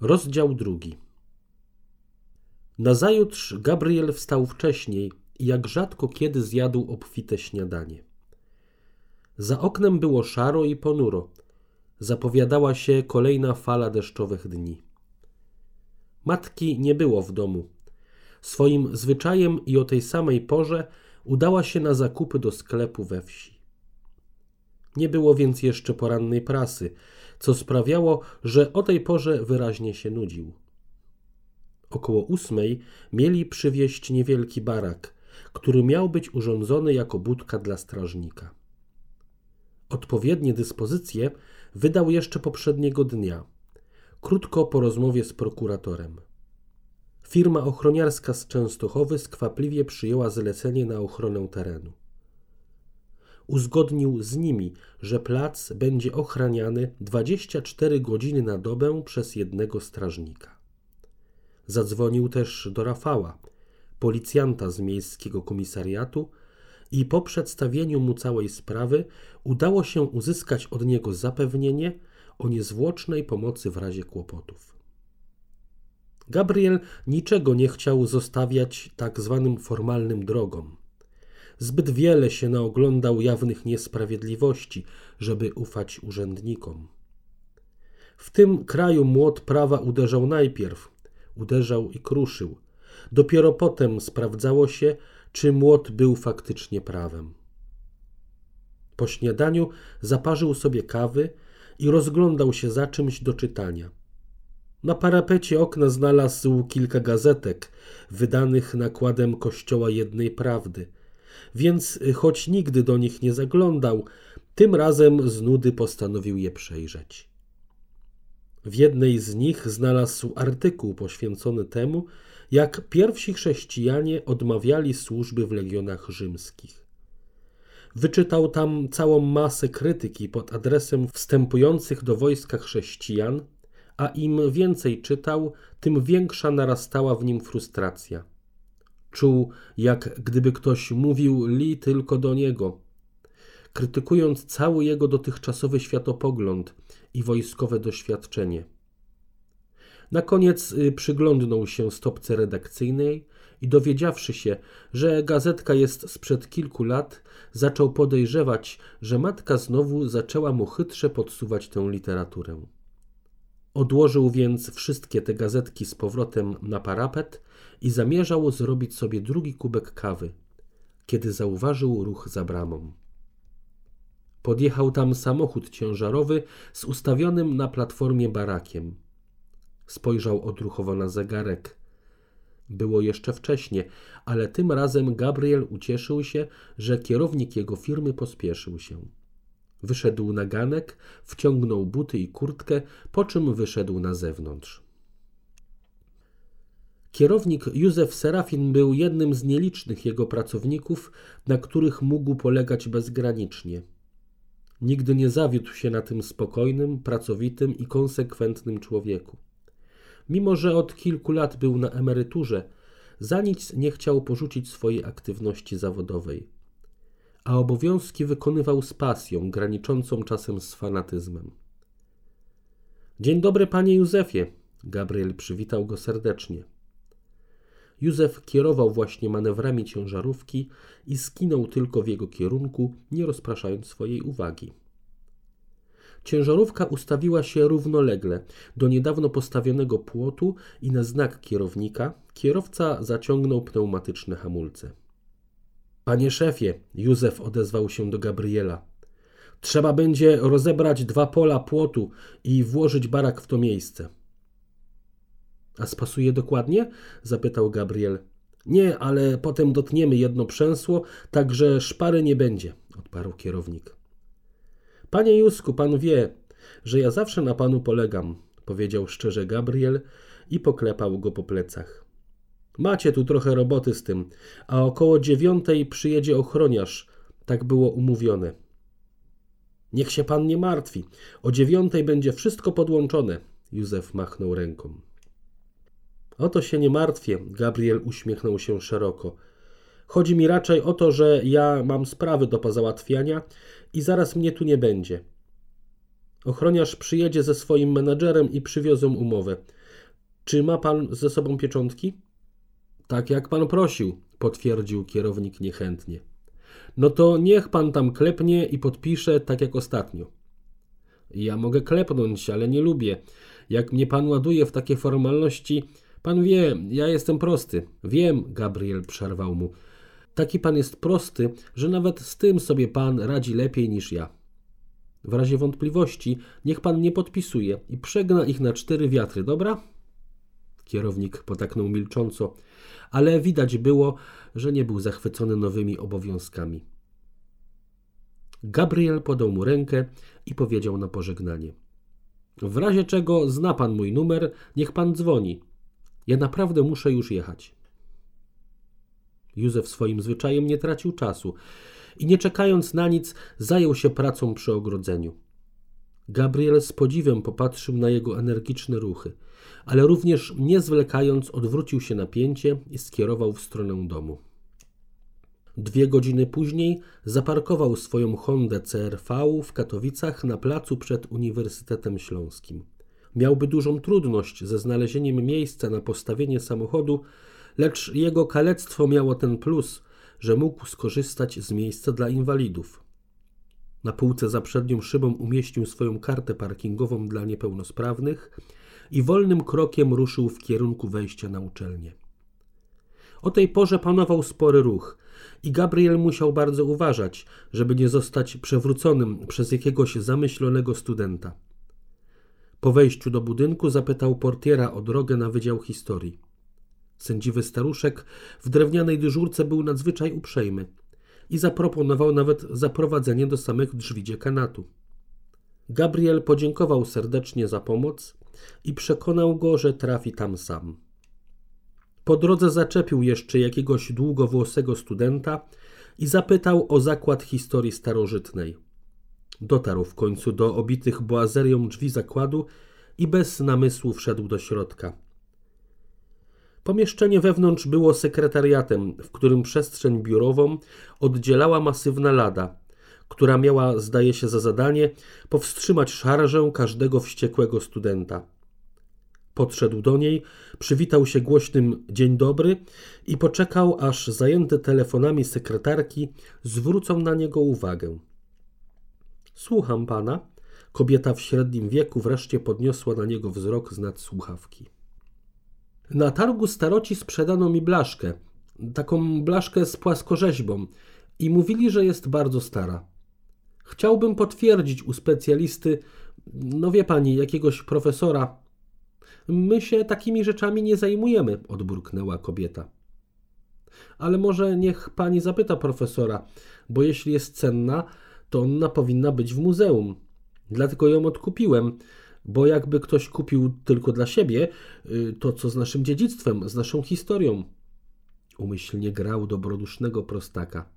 Rozdział drugi. Nazajutrz Gabriel wstał wcześniej i jak rzadko kiedy zjadł obfite śniadanie. Za oknem było szaro i ponuro. Zapowiadała się kolejna fala deszczowych dni. Matki nie było w domu. Swoim zwyczajem i o tej samej porze udała się na zakupy do sklepu we wsi. Nie było więc jeszcze porannej prasy, co sprawiało, że o tej porze wyraźnie się nudził. Około ósmej mieli przywieźć niewielki barak, który miał być urządzony jako budka dla strażnika. Odpowiednie dyspozycje wydał jeszcze poprzedniego dnia, krótko po rozmowie z prokuratorem. Firma ochroniarska z Częstochowy skwapliwie przyjęła zlecenie na ochronę terenu uzgodnił z nimi, że plac będzie ochraniany 24 godziny na dobę przez jednego strażnika. Zadzwonił też do Rafała, policjanta z miejskiego komisariatu, i po przedstawieniu mu całej sprawy udało się uzyskać od niego zapewnienie o niezwłocznej pomocy w razie kłopotów. Gabriel niczego nie chciał zostawiać tak zwanym formalnym drogom. Zbyt wiele się naoglądał jawnych niesprawiedliwości, żeby ufać urzędnikom. W tym kraju młot prawa uderzał najpierw, uderzał i kruszył. Dopiero potem sprawdzało się, czy młot był faktycznie prawem. Po śniadaniu zaparzył sobie kawy i rozglądał się za czymś do czytania. Na parapecie okna znalazł kilka gazetek, wydanych nakładem Kościoła Jednej Prawdy – więc choć nigdy do nich nie zaglądał, tym razem z nudy postanowił je przejrzeć. W jednej z nich znalazł artykuł poświęcony temu, jak pierwsi chrześcijanie odmawiali służby w legionach rzymskich. Wyczytał tam całą masę krytyki pod adresem wstępujących do wojska chrześcijan, a im więcej czytał, tym większa narastała w nim frustracja. Czuł, jak gdyby ktoś mówił li tylko do niego, krytykując cały jego dotychczasowy światopogląd i wojskowe doświadczenie. Na koniec y, przyglądnął się stopce redakcyjnej i dowiedziawszy się, że gazetka jest sprzed kilku lat, zaczął podejrzewać, że matka znowu zaczęła mu chytrze podsuwać tę literaturę. Odłożył więc wszystkie te gazetki z powrotem na parapet i zamierzał zrobić sobie drugi kubek kawy, kiedy zauważył ruch za bramą. Podjechał tam samochód ciężarowy z ustawionym na platformie barakiem. Spojrzał odruchowo na zegarek. Było jeszcze wcześnie, ale tym razem Gabriel ucieszył się, że kierownik jego firmy pospieszył się. Wyszedł na ganek, wciągnął buty i kurtkę, po czym wyszedł na zewnątrz. Kierownik Józef Serafin był jednym z nielicznych jego pracowników, na których mógł polegać bezgranicznie. Nigdy nie zawiódł się na tym spokojnym, pracowitym i konsekwentnym człowieku. Mimo, że od kilku lat był na emeryturze, za nic nie chciał porzucić swojej aktywności zawodowej a obowiązki wykonywał z pasją, graniczącą czasem z fanatyzmem. Dzień dobry, panie Józefie. Gabriel przywitał go serdecznie. Józef kierował właśnie manewrami ciężarówki i skinął tylko w jego kierunku, nie rozpraszając swojej uwagi. Ciężarówka ustawiła się równolegle do niedawno postawionego płotu i na znak kierownika kierowca zaciągnął pneumatyczne hamulce. Panie szefie, Józef odezwał się do Gabriela. Trzeba będzie rozebrać dwa pola płotu i włożyć barak w to miejsce. A spasuje dokładnie? zapytał Gabriel. Nie, ale potem dotniemy jedno przęsło, tak że szpary nie będzie, odparł kierownik. Panie Jusku, pan wie, że ja zawsze na panu polegam, powiedział szczerze Gabriel i poklepał go po plecach. Macie tu trochę roboty z tym, a około dziewiątej przyjedzie ochroniarz. Tak było umówione. Niech się pan nie martwi. O dziewiątej będzie wszystko podłączone. Józef machnął ręką. Oto się nie martwię, Gabriel uśmiechnął się szeroko. Chodzi mi raczej o to, że ja mam sprawy do pozałatwiania i zaraz mnie tu nie będzie. Ochroniarz przyjedzie ze swoim menadżerem i przywiozą umowę. Czy ma pan ze sobą pieczątki? Tak jak pan prosił, potwierdził kierownik niechętnie. No to niech pan tam klepnie i podpisze tak jak ostatnio. Ja mogę klepnąć, ale nie lubię. Jak mnie pan ładuje w takie formalności, pan wie, ja jestem prosty. Wiem, Gabriel przerwał mu. Taki pan jest prosty, że nawet z tym sobie pan radzi lepiej niż ja. W razie wątpliwości, niech pan nie podpisuje i przegna ich na cztery wiatry, dobra? Kierownik potaknął milcząco, ale widać było, że nie był zachwycony nowymi obowiązkami. Gabriel podał mu rękę i powiedział na pożegnanie. W razie czego zna pan mój numer, niech pan dzwoni. Ja naprawdę muszę już jechać. Józef swoim zwyczajem nie tracił czasu i nie czekając na nic zajął się pracą przy ogrodzeniu. Gabriel z podziwem popatrzył na jego energiczne ruchy, ale również nie zwlekając odwrócił się na pięcie i skierował w stronę domu. Dwie godziny później zaparkował swoją Hondę CRV w Katowicach na placu przed Uniwersytetem Śląskim. Miałby dużą trudność ze znalezieniem miejsca na postawienie samochodu, lecz jego kalectwo miało ten plus, że mógł skorzystać z miejsca dla inwalidów. Na półce za przednią szybą umieścił swoją kartę parkingową dla niepełnosprawnych i wolnym krokiem ruszył w kierunku wejścia na uczelnię. O tej porze panował spory ruch i Gabriel musiał bardzo uważać, żeby nie zostać przewróconym przez jakiegoś zamyślonego studenta. Po wejściu do budynku zapytał portiera o drogę na Wydział Historii. Sędziwy staruszek w drewnianej dyżurce był nadzwyczaj uprzejmy i zaproponował nawet zaprowadzenie do samych drzwi dziekanatu. Gabriel podziękował serdecznie za pomoc i przekonał go, że trafi tam sam. Po drodze zaczepił jeszcze jakiegoś długowłosego studenta i zapytał o zakład historii starożytnej. Dotarł w końcu do obitych boazerią drzwi zakładu i bez namysłu wszedł do środka. Pomieszczenie wewnątrz było sekretariatem, w którym przestrzeń biurową oddzielała masywna lada, która miała, zdaje się, za zadanie powstrzymać szarżę każdego wściekłego studenta. Podszedł do niej, przywitał się głośnym dzień dobry i poczekał, aż zajęte telefonami sekretarki zwrócą na niego uwagę. Słucham pana. Kobieta w średnim wieku wreszcie podniosła na niego wzrok z nad słuchawki. Na targu staroci sprzedano mi blaszkę, taką blaszkę z płaskorzeźbą i mówili, że jest bardzo stara. Chciałbym potwierdzić u specjalisty, no wie pani, jakiegoś profesora. My się takimi rzeczami nie zajmujemy, odburknęła kobieta. Ale może niech pani zapyta profesora, bo jeśli jest cenna, to ona powinna być w muzeum. Dlatego ją odkupiłem bo jakby ktoś kupił tylko dla siebie, y, to co z naszym dziedzictwem, z naszą historią? Umyślnie grał dobrodusznego prostaka.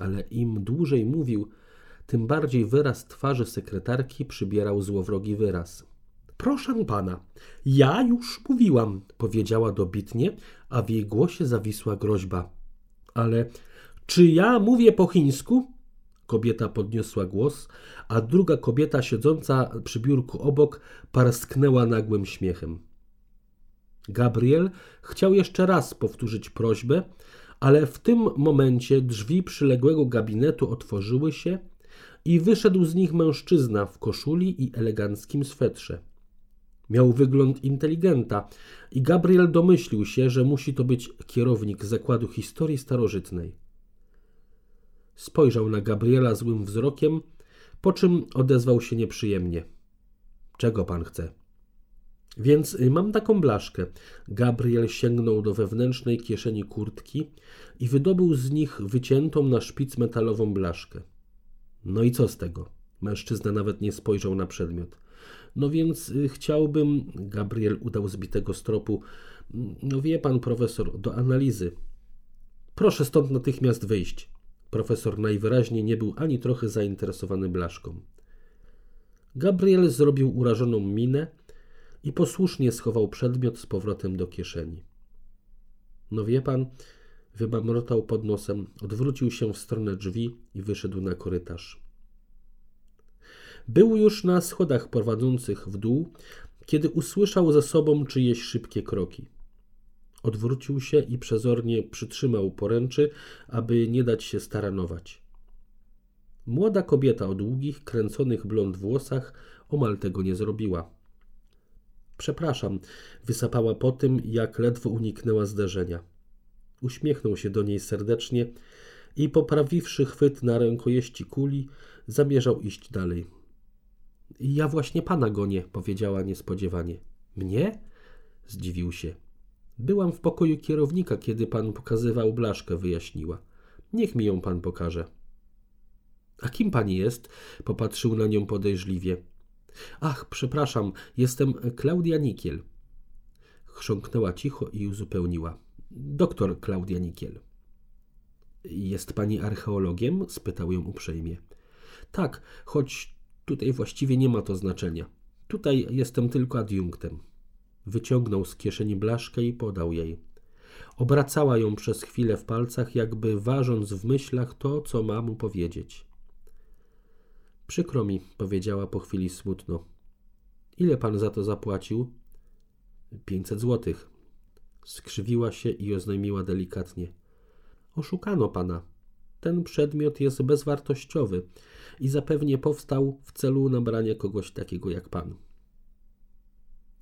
Ale im dłużej mówił, tym bardziej wyraz twarzy sekretarki przybierał złowrogi wyraz. Proszę pana, ja już mówiłam, powiedziała dobitnie, a w jej głosie zawisła groźba. Ale czy ja mówię po chińsku? Kobieta podniosła głos, a druga kobieta siedząca przy biurku obok parsknęła nagłym śmiechem. Gabriel chciał jeszcze raz powtórzyć prośbę, ale w tym momencie drzwi przyległego gabinetu otworzyły się i wyszedł z nich mężczyzna w koszuli i eleganckim swetrze. Miał wygląd inteligenta i Gabriel domyślił się, że musi to być kierownik zakładu historii starożytnej. Spojrzał na Gabriela złym wzrokiem, po czym odezwał się nieprzyjemnie. Czego pan chce? Więc mam taką blaszkę. Gabriel sięgnął do wewnętrznej kieszeni kurtki i wydobył z nich wyciętą na szpic metalową blaszkę. No i co z tego? Mężczyzna nawet nie spojrzał na przedmiot. No więc y, chciałbym. Gabriel udał zbitego stropu. No wie pan profesor, do analizy. Proszę stąd natychmiast wyjść. Profesor najwyraźniej nie był ani trochę zainteresowany blaszką. Gabriel zrobił urażoną minę i posłusznie schował przedmiot z powrotem do kieszeni. No wie pan, wymamrotał pod nosem, odwrócił się w stronę drzwi i wyszedł na korytarz. Był już na schodach prowadzących w dół, kiedy usłyszał za sobą czyjeś szybkie kroki. Odwrócił się i przezornie przytrzymał poręczy, aby nie dać się staranować. Młoda kobieta o długich, kręconych blond włosach omal tego nie zrobiła. Przepraszam, wysapała po tym, jak ledwo uniknęła zderzenia. Uśmiechnął się do niej serdecznie i poprawiwszy chwyt na rękojeści kuli, zamierzał iść dalej. Ja właśnie pana gonię, powiedziała niespodziewanie. Mnie? Zdziwił się. Byłam w pokoju kierownika, kiedy pan pokazywał blaszkę, wyjaśniła. Niech mi ją pan pokaże. A kim pani jest? Popatrzył na nią podejrzliwie. Ach, przepraszam, jestem Klaudia Nikiel. Chrząknęła cicho i uzupełniła. Doktor Klaudia Nikiel. Jest pani archeologiem? spytał ją uprzejmie. Tak, choć tutaj właściwie nie ma to znaczenia. Tutaj jestem tylko adiunktem. Wyciągnął z kieszeni blaszkę i podał jej. Obracała ją przez chwilę w palcach, jakby ważąc w myślach to, co ma mu powiedzieć. Przykro mi, powiedziała po chwili smutno. Ile pan za to zapłacił? Pięćset złotych. Skrzywiła się i oznajmiła delikatnie. Oszukano pana. Ten przedmiot jest bezwartościowy i zapewnie powstał w celu nabrania kogoś takiego jak pan.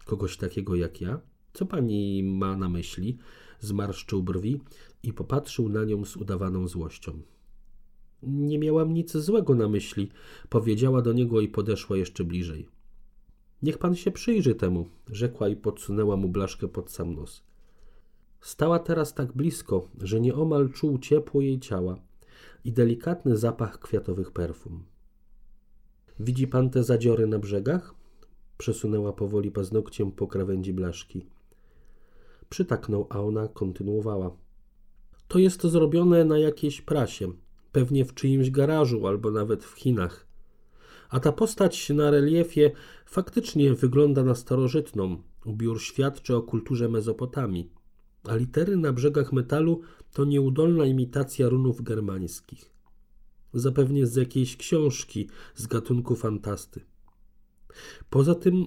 Kogoś takiego jak ja? Co pani ma na myśli? Zmarszczył brwi i popatrzył na nią z udawaną złością. Nie miałam nic złego na myśli, powiedziała do niego i podeszła jeszcze bliżej. Niech pan się przyjrzy temu, rzekła i podsunęła mu blaszkę pod sam nos. Stała teraz tak blisko, że nieomal czuł ciepło jej ciała i delikatny zapach kwiatowych perfum. Widzi pan te zadziory na brzegach? Przesunęła powoli paznokciem po krawędzi blaszki. Przytaknął, a ona kontynuowała. To jest zrobione na jakiejś prasie, pewnie w czyimś garażu albo nawet w Chinach. A ta postać na reliefie faktycznie wygląda na starożytną. Ubiór świadczy o kulturze Mezopotamii, a litery na brzegach metalu to nieudolna imitacja runów germańskich. Zapewnie z jakiejś książki z gatunku fantasty. Poza tym,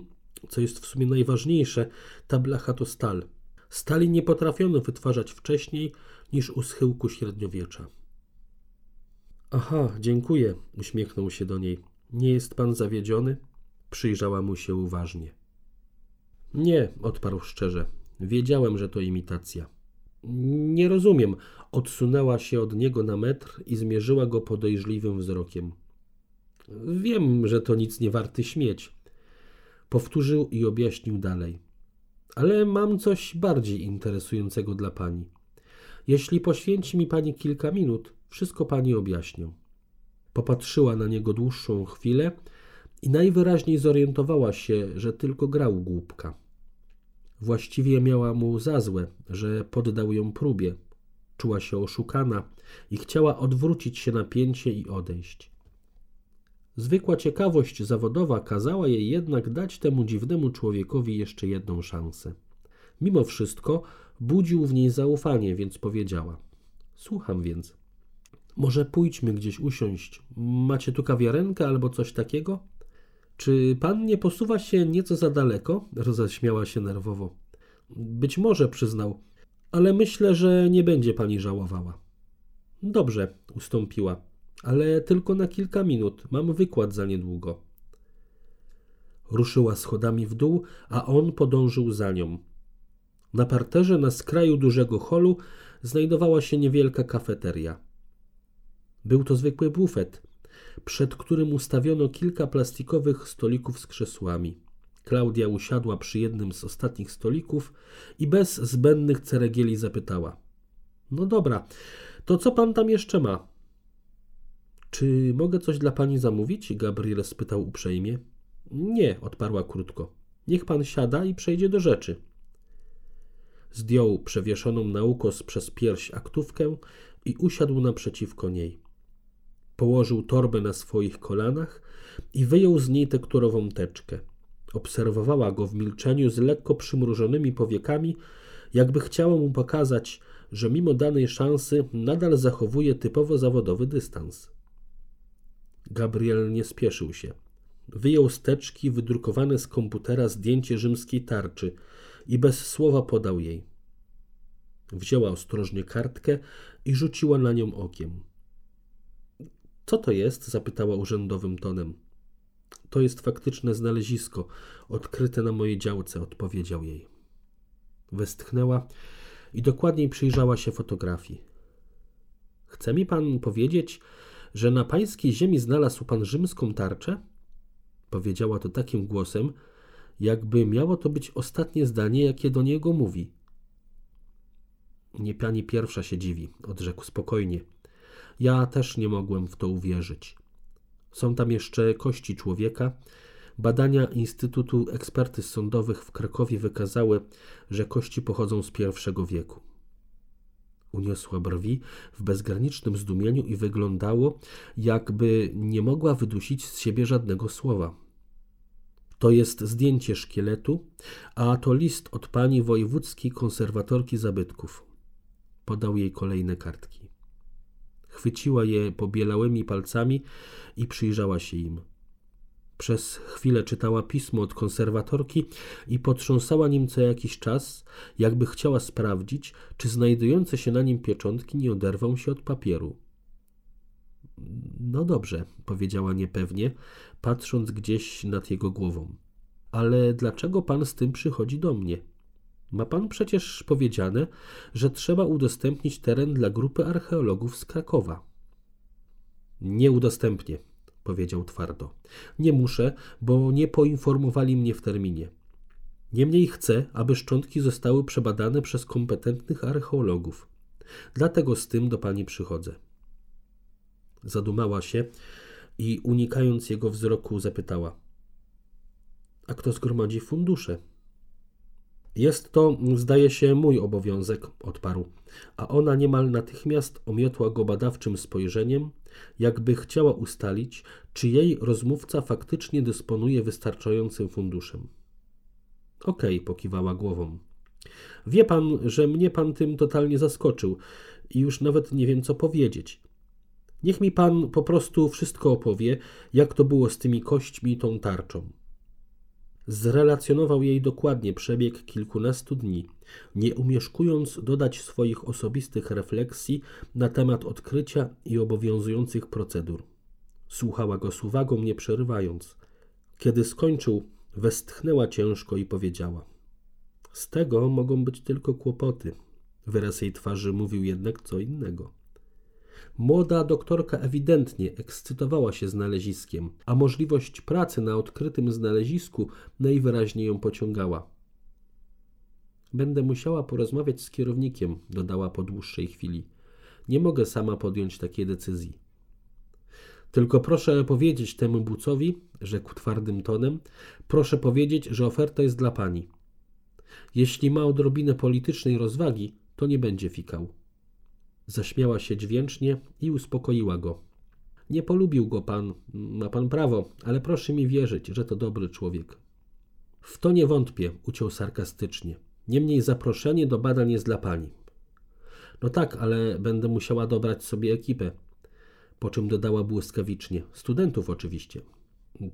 co jest w sumie najważniejsze, ta blacha to stal. Stali nie potrafiono wytwarzać wcześniej niż u schyłku średniowiecza. Aha, dziękuję, uśmiechnął się do niej. Nie jest pan zawiedziony? Przyjrzała mu się uważnie. Nie, odparł szczerze. Wiedziałem, że to imitacja. Nie rozumiem. Odsunęła się od niego na metr i zmierzyła go podejrzliwym wzrokiem. Wiem, że to nic nie warty śmieć. Powtórzył i objaśnił dalej. Ale mam coś bardziej interesującego dla pani. Jeśli poświęci mi pani kilka minut, wszystko pani objaśnię. Popatrzyła na niego dłuższą chwilę i najwyraźniej zorientowała się, że tylko grał głupka. Właściwie miała mu za złe, że poddał ją próbie. Czuła się oszukana i chciała odwrócić się na pięcie i odejść. Zwykła ciekawość zawodowa kazała jej jednak dać temu dziwnemu człowiekowi jeszcze jedną szansę. Mimo wszystko budził w niej zaufanie, więc powiedziała: Słucham więc. Może pójdźmy gdzieś usiąść. Macie tu kawiarenkę albo coś takiego? Czy pan nie posuwa się nieco za daleko? Roześmiała się nerwowo. Być może, przyznał, ale myślę, że nie będzie pani żałowała. Dobrze, ustąpiła, ale tylko na kilka minut. Mam wykład za niedługo. Ruszyła schodami w dół, a on podążył za nią. Na parterze na skraju dużego holu znajdowała się niewielka kafeteria. Był to zwykły bufet, przed którym ustawiono kilka plastikowych stolików z krzesłami. Klaudia usiadła przy jednym z ostatnich stolików i bez zbędnych ceregieli zapytała: No dobra, to co pan tam jeszcze ma? Czy mogę coś dla pani zamówić? Gabriel spytał uprzejmie. Nie, odparła krótko. Niech pan siada i przejdzie do rzeczy. Zdjął przewieszoną na ukos przez pierś aktówkę i usiadł naprzeciwko niej. Położył torbę na swoich kolanach i wyjął z niej tekturową teczkę. Obserwowała go w milczeniu z lekko przymrużonymi powiekami, jakby chciała mu pokazać, że mimo danej szansy nadal zachowuje typowo zawodowy dystans. Gabriel nie spieszył się. Wyjął z teczki wydrukowane z komputera zdjęcie rzymskiej tarczy i bez słowa podał jej. Wzięła ostrożnie kartkę i rzuciła na nią okiem. Co to jest? zapytała urzędowym tonem. To jest faktyczne znalezisko, odkryte na mojej działce, odpowiedział jej. Westchnęła i dokładniej przyjrzała się fotografii. Chce mi pan powiedzieć, że na pańskiej ziemi znalazł pan rzymską tarczę? Powiedziała to takim głosem, jakby miało to być ostatnie zdanie, jakie do niego mówi. Nie pani pierwsza się dziwi, odrzekł spokojnie. Ja też nie mogłem w to uwierzyć. Są tam jeszcze kości człowieka. Badania Instytutu Ekspertyz Sądowych w Krakowie wykazały, że kości pochodzą z I wieku. Uniosła brwi w bezgranicznym zdumieniu i wyglądało, jakby nie mogła wydusić z siebie żadnego słowa. To jest zdjęcie szkieletu, a to list od pani wojewódzkiej konserwatorki zabytków. Podał jej kolejne kartki. Chwyciła je pobielałymi palcami i przyjrzała się im. Przez chwilę czytała pismo od konserwatorki i potrząsała nim co jakiś czas, jakby chciała sprawdzić, czy znajdujące się na nim pieczątki nie oderwą się od papieru. No dobrze, powiedziała niepewnie, patrząc gdzieś nad jego głową. Ale dlaczego pan z tym przychodzi do mnie? Ma pan przecież powiedziane, że trzeba udostępnić teren dla grupy archeologów z Krakowa. Nie udostępnię, powiedział twardo. Nie muszę, bo nie poinformowali mnie w terminie. Niemniej chcę, aby szczątki zostały przebadane przez kompetentnych archeologów. Dlatego z tym do pani przychodzę. Zadumała się i unikając jego wzroku zapytała: A kto zgromadzi fundusze? Jest to, zdaje się, mój obowiązek, odparł, a ona niemal natychmiast omiotła go badawczym spojrzeniem, jakby chciała ustalić, czy jej rozmówca faktycznie dysponuje wystarczającym funduszem. Okej, okay, pokiwała głową. Wie pan, że mnie pan tym totalnie zaskoczył i już nawet nie wiem, co powiedzieć. Niech mi pan po prostu wszystko opowie, jak to było z tymi kośćmi i tą tarczą. Zrelacjonował jej dokładnie przebieg kilkunastu dni, nie umieszkując dodać swoich osobistych refleksji na temat odkrycia i obowiązujących procedur. Słuchała go z uwagą, nie przerywając. Kiedy skończył, westchnęła ciężko i powiedziała: Z tego mogą być tylko kłopoty. Wyraz jej twarzy mówił jednak co innego. Młoda doktorka ewidentnie ekscytowała się znaleziskiem, a możliwość pracy na odkrytym znalezisku najwyraźniej ją pociągała. Będę musiała porozmawiać z kierownikiem, dodała po dłuższej chwili. Nie mogę sama podjąć takiej decyzji. Tylko proszę powiedzieć temu bucowi, rzekł twardym tonem, proszę powiedzieć, że oferta jest dla pani. Jeśli ma odrobinę politycznej rozwagi, to nie będzie fikał. Zaśmiała się dźwięcznie i uspokoiła go. Nie polubił go pan, ma pan prawo, ale proszę mi wierzyć, że to dobry człowiek. W to nie wątpię, uciął sarkastycznie. Niemniej zaproszenie do badań jest dla pani. No tak, ale będę musiała dobrać sobie ekipę. Po czym dodała błyskawicznie. Studentów oczywiście.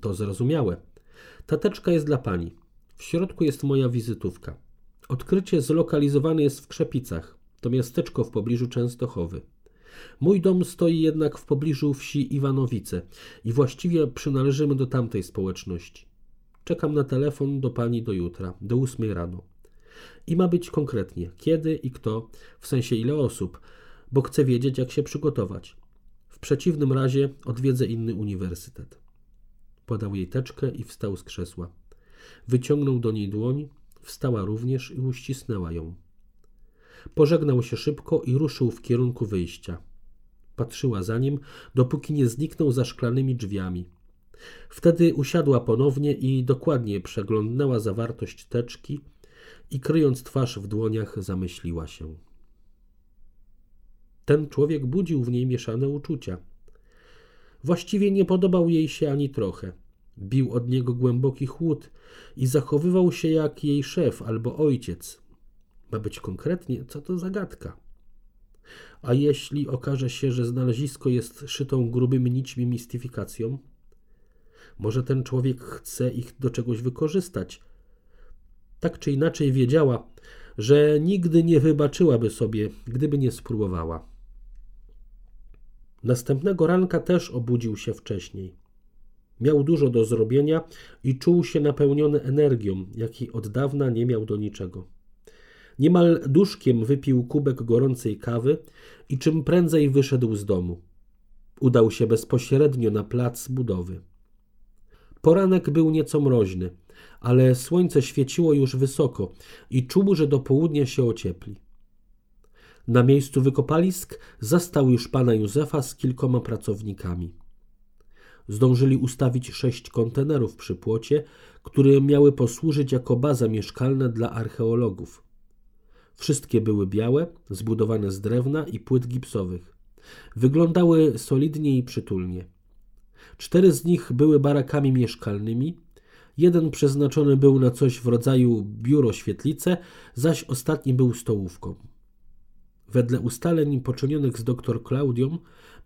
To zrozumiałe. Tateczka jest dla pani. W środku jest moja wizytówka. Odkrycie zlokalizowane jest w Krzepicach. To miasteczko w pobliżu Częstochowy. Mój dom stoi jednak w pobliżu wsi Iwanowice i właściwie przynależymy do tamtej społeczności. Czekam na telefon do pani do jutra, do ósmej rano. I ma być konkretnie, kiedy i kto, w sensie ile osób, bo chcę wiedzieć, jak się przygotować. W przeciwnym razie odwiedzę inny uniwersytet. Podał jej teczkę i wstał z krzesła. Wyciągnął do niej dłoń, wstała również i uścisnęła ją. Pożegnał się szybko i ruszył w kierunku wyjścia. Patrzyła za nim, dopóki nie zniknął za szklanymi drzwiami. Wtedy usiadła ponownie i dokładnie przeglądnęła zawartość teczki i kryjąc twarz w dłoniach zamyśliła się. Ten człowiek budził w niej mieszane uczucia. Właściwie nie podobał jej się ani trochę. Bił od niego głęboki chłód i zachowywał się jak jej szef albo ojciec, ma być konkretnie, co to zagadka. A jeśli okaże się, że znalezisko jest szytą grubymi nićmi mistyfikacją? Może ten człowiek chce ich do czegoś wykorzystać. Tak czy inaczej wiedziała, że nigdy nie wybaczyłaby sobie, gdyby nie spróbowała. Następnego ranka też obudził się wcześniej. Miał dużo do zrobienia i czuł się napełniony energią, jakiej od dawna nie miał do niczego. Niemal duszkiem wypił kubek gorącej kawy i czym prędzej wyszedł z domu. Udał się bezpośrednio na plac budowy. Poranek był nieco mroźny, ale słońce świeciło już wysoko i czuł, że do południa się ociepli. Na miejscu wykopalisk zastał już pana Józefa z kilkoma pracownikami. Zdążyli ustawić sześć kontenerów przy płocie, które miały posłużyć jako baza mieszkalna dla archeologów. Wszystkie były białe, zbudowane z drewna i płyt gipsowych. Wyglądały solidnie i przytulnie. Cztery z nich były barakami mieszkalnymi, jeden przeznaczony był na coś w rodzaju biuro świetlice, zaś ostatni był stołówką. Wedle ustaleń poczynionych z dr Klaudią,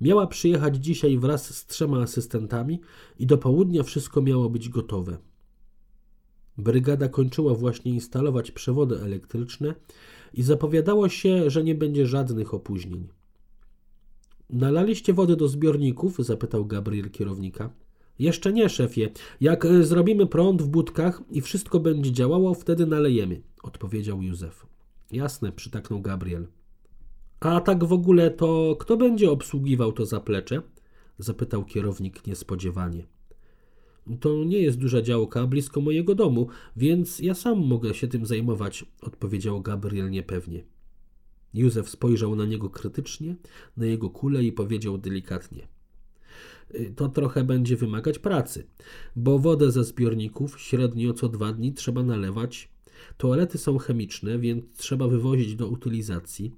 miała przyjechać dzisiaj wraz z trzema asystentami i do południa wszystko miało być gotowe. Brygada kończyła właśnie instalować przewody elektryczne i zapowiadało się, że nie będzie żadnych opóźnień. Nalaliście wody do zbiorników? zapytał Gabriel kierownika. Jeszcze nie, szefie. Jak e, zrobimy prąd w budkach i wszystko będzie działało, wtedy nalejemy, odpowiedział Józef. Jasne, przytaknął Gabriel. A tak w ogóle to kto będzie obsługiwał to zaplecze? zapytał kierownik niespodziewanie. To nie jest duża działka blisko mojego domu, więc ja sam mogę się tym zajmować, odpowiedział Gabriel niepewnie. Józef spojrzał na niego krytycznie, na jego kulę i powiedział delikatnie: To trochę będzie wymagać pracy, bo wodę ze zbiorników średnio co dwa dni trzeba nalewać. Toalety są chemiczne, więc trzeba wywozić do utylizacji.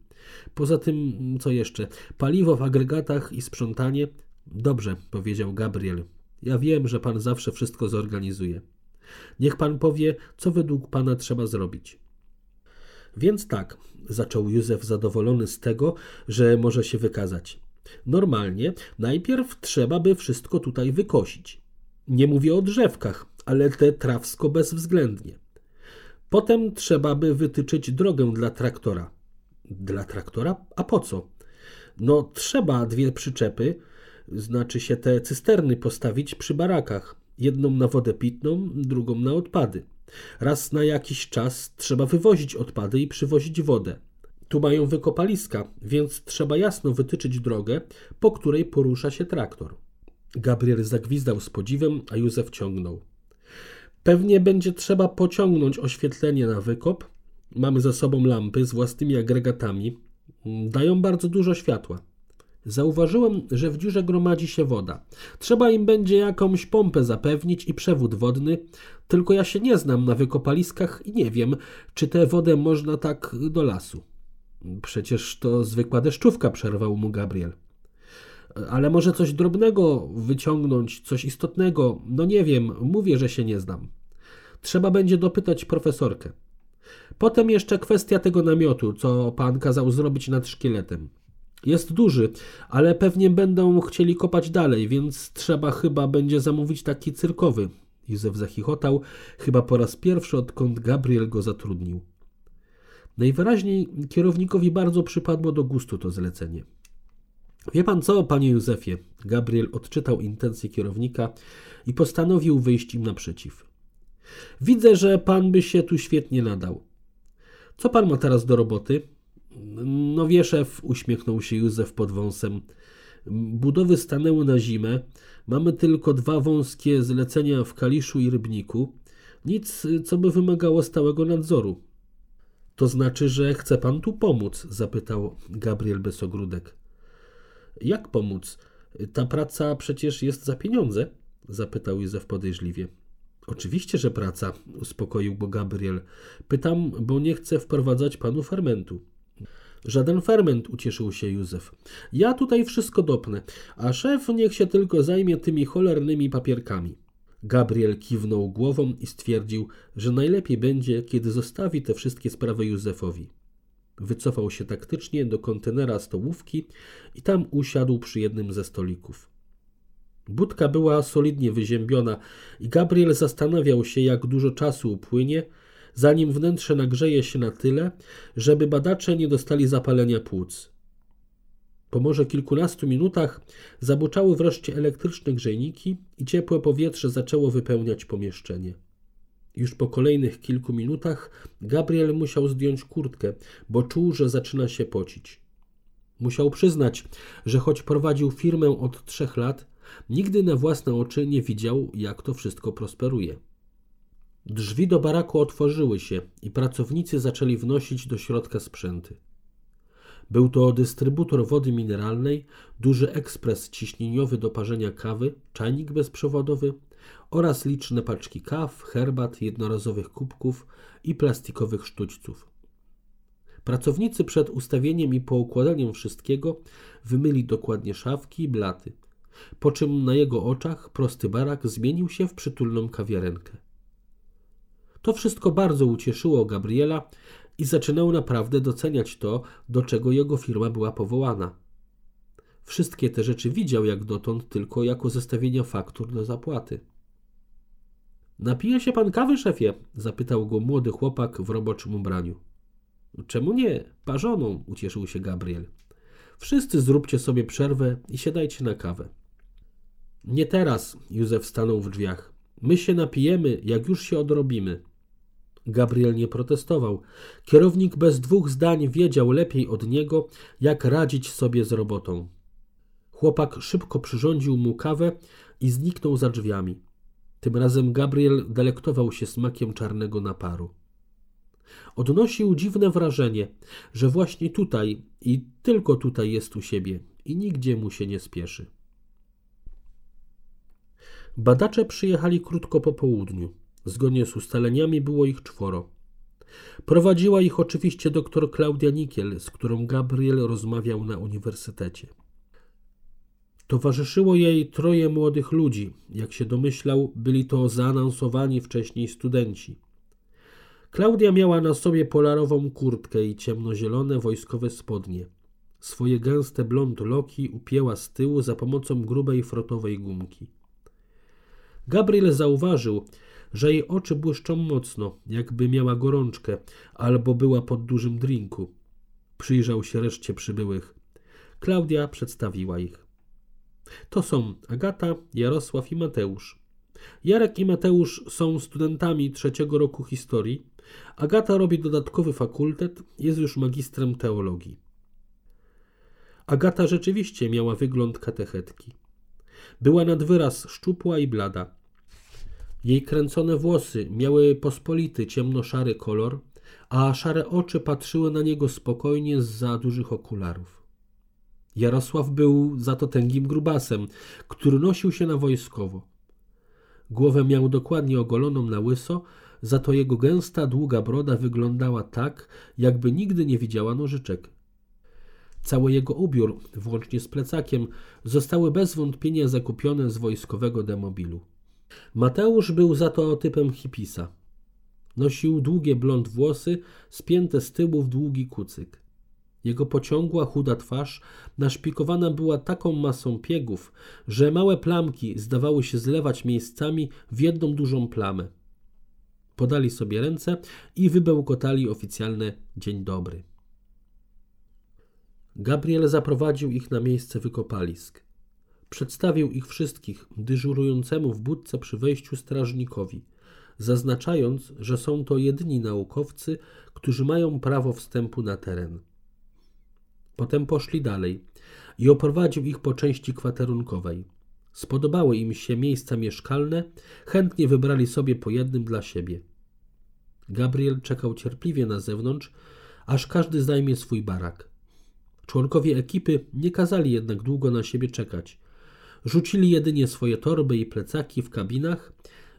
Poza tym, co jeszcze? Paliwo w agregatach i sprzątanie? Dobrze, powiedział Gabriel. Ja wiem, że pan zawsze wszystko zorganizuje. Niech pan powie, co według pana trzeba zrobić. Więc tak, zaczął Józef zadowolony z tego, że może się wykazać. Normalnie najpierw trzeba by wszystko tutaj wykosić. Nie mówię o drzewkach, ale te trawsko bezwzględnie. Potem trzeba by wytyczyć drogę dla traktora. Dla traktora? A po co? No, trzeba dwie przyczepy, znaczy się te cysterny postawić przy barakach. Jedną na wodę pitną, drugą na odpady. Raz na jakiś czas trzeba wywozić odpady i przywozić wodę. Tu mają wykopaliska, więc trzeba jasno wytyczyć drogę, po której porusza się traktor. Gabriel zagwizdał z podziwem, a Józef ciągnął. Pewnie będzie trzeba pociągnąć oświetlenie na wykop. Mamy za sobą lampy z własnymi agregatami. Dają bardzo dużo światła. Zauważyłem, że w dziurze gromadzi się woda. Trzeba im będzie jakąś pompę zapewnić i przewód wodny, tylko ja się nie znam na wykopaliskach i nie wiem, czy tę wodę można tak do lasu. Przecież to zwykła deszczówka, przerwał mu Gabriel. Ale może coś drobnego wyciągnąć, coś istotnego? No nie wiem, mówię, że się nie znam. Trzeba będzie dopytać profesorkę. Potem jeszcze kwestia tego namiotu, co pan kazał zrobić nad szkieletem. Jest duży, ale pewnie będą chcieli kopać dalej, więc trzeba chyba będzie zamówić taki cyrkowy. Józef zachichotał, chyba po raz pierwszy, odkąd Gabriel go zatrudnił. Najwyraźniej kierownikowi bardzo przypadło do gustu to zlecenie. Wie pan co, panie Józefie? Gabriel odczytał intencje kierownika i postanowił wyjść im naprzeciw. Widzę, że pan by się tu świetnie nadał. Co pan ma teraz do roboty? No wie szef, uśmiechnął się Józef pod wąsem. Budowy stanęły na zimę. Mamy tylko dwa wąskie zlecenia w Kaliszu i Rybniku. Nic, co by wymagało stałego nadzoru. To znaczy, że chce pan tu pomóc? zapytał Gabriel Besogródek. Jak pomóc? Ta praca przecież jest za pieniądze? zapytał Józef podejrzliwie. Oczywiście, że praca, uspokoił go Gabriel. Pytam, bo nie chcę wprowadzać panu fermentu. Żaden ferment, ucieszył się Józef. Ja tutaj wszystko dopnę, a szef niech się tylko zajmie tymi cholernymi papierkami. Gabriel kiwnął głową i stwierdził, że najlepiej będzie, kiedy zostawi te wszystkie sprawy Józefowi. Wycofał się taktycznie do kontenera stołówki i tam usiadł przy jednym ze stolików. Budka była solidnie wyziębiona i Gabriel zastanawiał się, jak dużo czasu upłynie, zanim wnętrze nagrzeje się na tyle, żeby badacze nie dostali zapalenia płuc. Po może kilkunastu minutach zabuczały wreszcie elektryczne grzejniki i ciepłe powietrze zaczęło wypełniać pomieszczenie. Już po kolejnych kilku minutach Gabriel musiał zdjąć kurtkę, bo czuł, że zaczyna się pocić. Musiał przyznać, że choć prowadził firmę od trzech lat, nigdy na własne oczy nie widział, jak to wszystko prosperuje. Drzwi do baraku otworzyły się i pracownicy zaczęli wnosić do środka sprzęty. Był to dystrybutor wody mineralnej, duży ekspres ciśnieniowy do parzenia kawy, czajnik bezprzewodowy oraz liczne paczki kaw, herbat, jednorazowych kubków i plastikowych sztućców. Pracownicy przed ustawieniem i poukładaniem wszystkiego wymyli dokładnie szafki i blaty, po czym na jego oczach prosty barak zmienił się w przytulną kawiarenkę. To wszystko bardzo ucieszyło Gabriela i zaczynał naprawdę doceniać to, do czego jego firma była powołana. Wszystkie te rzeczy widział jak dotąd tylko jako zestawienia faktur do zapłaty. Napije się pan kawy, szefie? zapytał go młody chłopak w roboczym ubraniu. Czemu nie? Parzoną, ucieszył się Gabriel. Wszyscy zróbcie sobie przerwę i siadajcie na kawę. Nie teraz, Józef stanął w drzwiach. My się napijemy, jak już się odrobimy. Gabriel nie protestował. Kierownik bez dwóch zdań wiedział lepiej od niego, jak radzić sobie z robotą. Chłopak szybko przyrządził mu kawę i zniknął za drzwiami. Tym razem Gabriel delektował się smakiem czarnego naparu. Odnosił dziwne wrażenie, że właśnie tutaj i tylko tutaj jest u siebie i nigdzie mu się nie spieszy. Badacze przyjechali krótko po południu. Zgodnie z ustaleniami było ich czworo. Prowadziła ich oczywiście doktor Klaudia Nikiel, z którą Gabriel rozmawiał na uniwersytecie. Towarzyszyło jej troje młodych ludzi. Jak się domyślał, byli to zaanonsowani wcześniej studenci. Klaudia miała na sobie polarową kurtkę i ciemnozielone wojskowe spodnie. Swoje gęste blond loki upięła z tyłu za pomocą grubej frotowej gumki. Gabriel zauważył, że jej oczy błyszczą mocno, jakby miała gorączkę albo była pod dużym drinku. Przyjrzał się reszcie przybyłych. Klaudia przedstawiła ich. To są Agata, Jarosław i Mateusz. Jarek i Mateusz są studentami trzeciego roku historii. Agata robi dodatkowy fakultet, jest już magistrem teologii. Agata rzeczywiście miała wygląd katechetki. Była nad wyraz szczupła i blada. Jej kręcone włosy miały pospolity ciemnoszary kolor, a szare oczy patrzyły na niego spokojnie z za dużych okularów. Jarosław był za to tęgim grubasem, który nosił się na wojskowo. Głowę miał dokładnie ogoloną na łyso, za to jego gęsta, długa broda wyglądała tak, jakby nigdy nie widziała nożyczek. Cały jego ubiór, włącznie z plecakiem, zostały bez wątpienia zakupione z wojskowego demobilu. Mateusz był za to typem hipisa. Nosił długie blond włosy, spięte z tyłu w długi kucyk. Jego pociągła, chuda twarz naszpikowana była taką masą piegów, że małe plamki zdawały się zlewać miejscami w jedną dużą plamę. Podali sobie ręce i wybełkotali oficjalne dzień dobry. Gabriel zaprowadził ich na miejsce wykopalisk. Przedstawił ich wszystkich dyżurującemu w budce przy wejściu strażnikowi, zaznaczając, że są to jedyni naukowcy, którzy mają prawo wstępu na teren. Potem poszli dalej i oprowadził ich po części kwaterunkowej. Spodobały im się miejsca mieszkalne, chętnie wybrali sobie po jednym dla siebie. Gabriel czekał cierpliwie na zewnątrz, aż każdy zajmie swój barak. Członkowie ekipy nie kazali jednak długo na siebie czekać. Rzucili jedynie swoje torby i plecaki w kabinach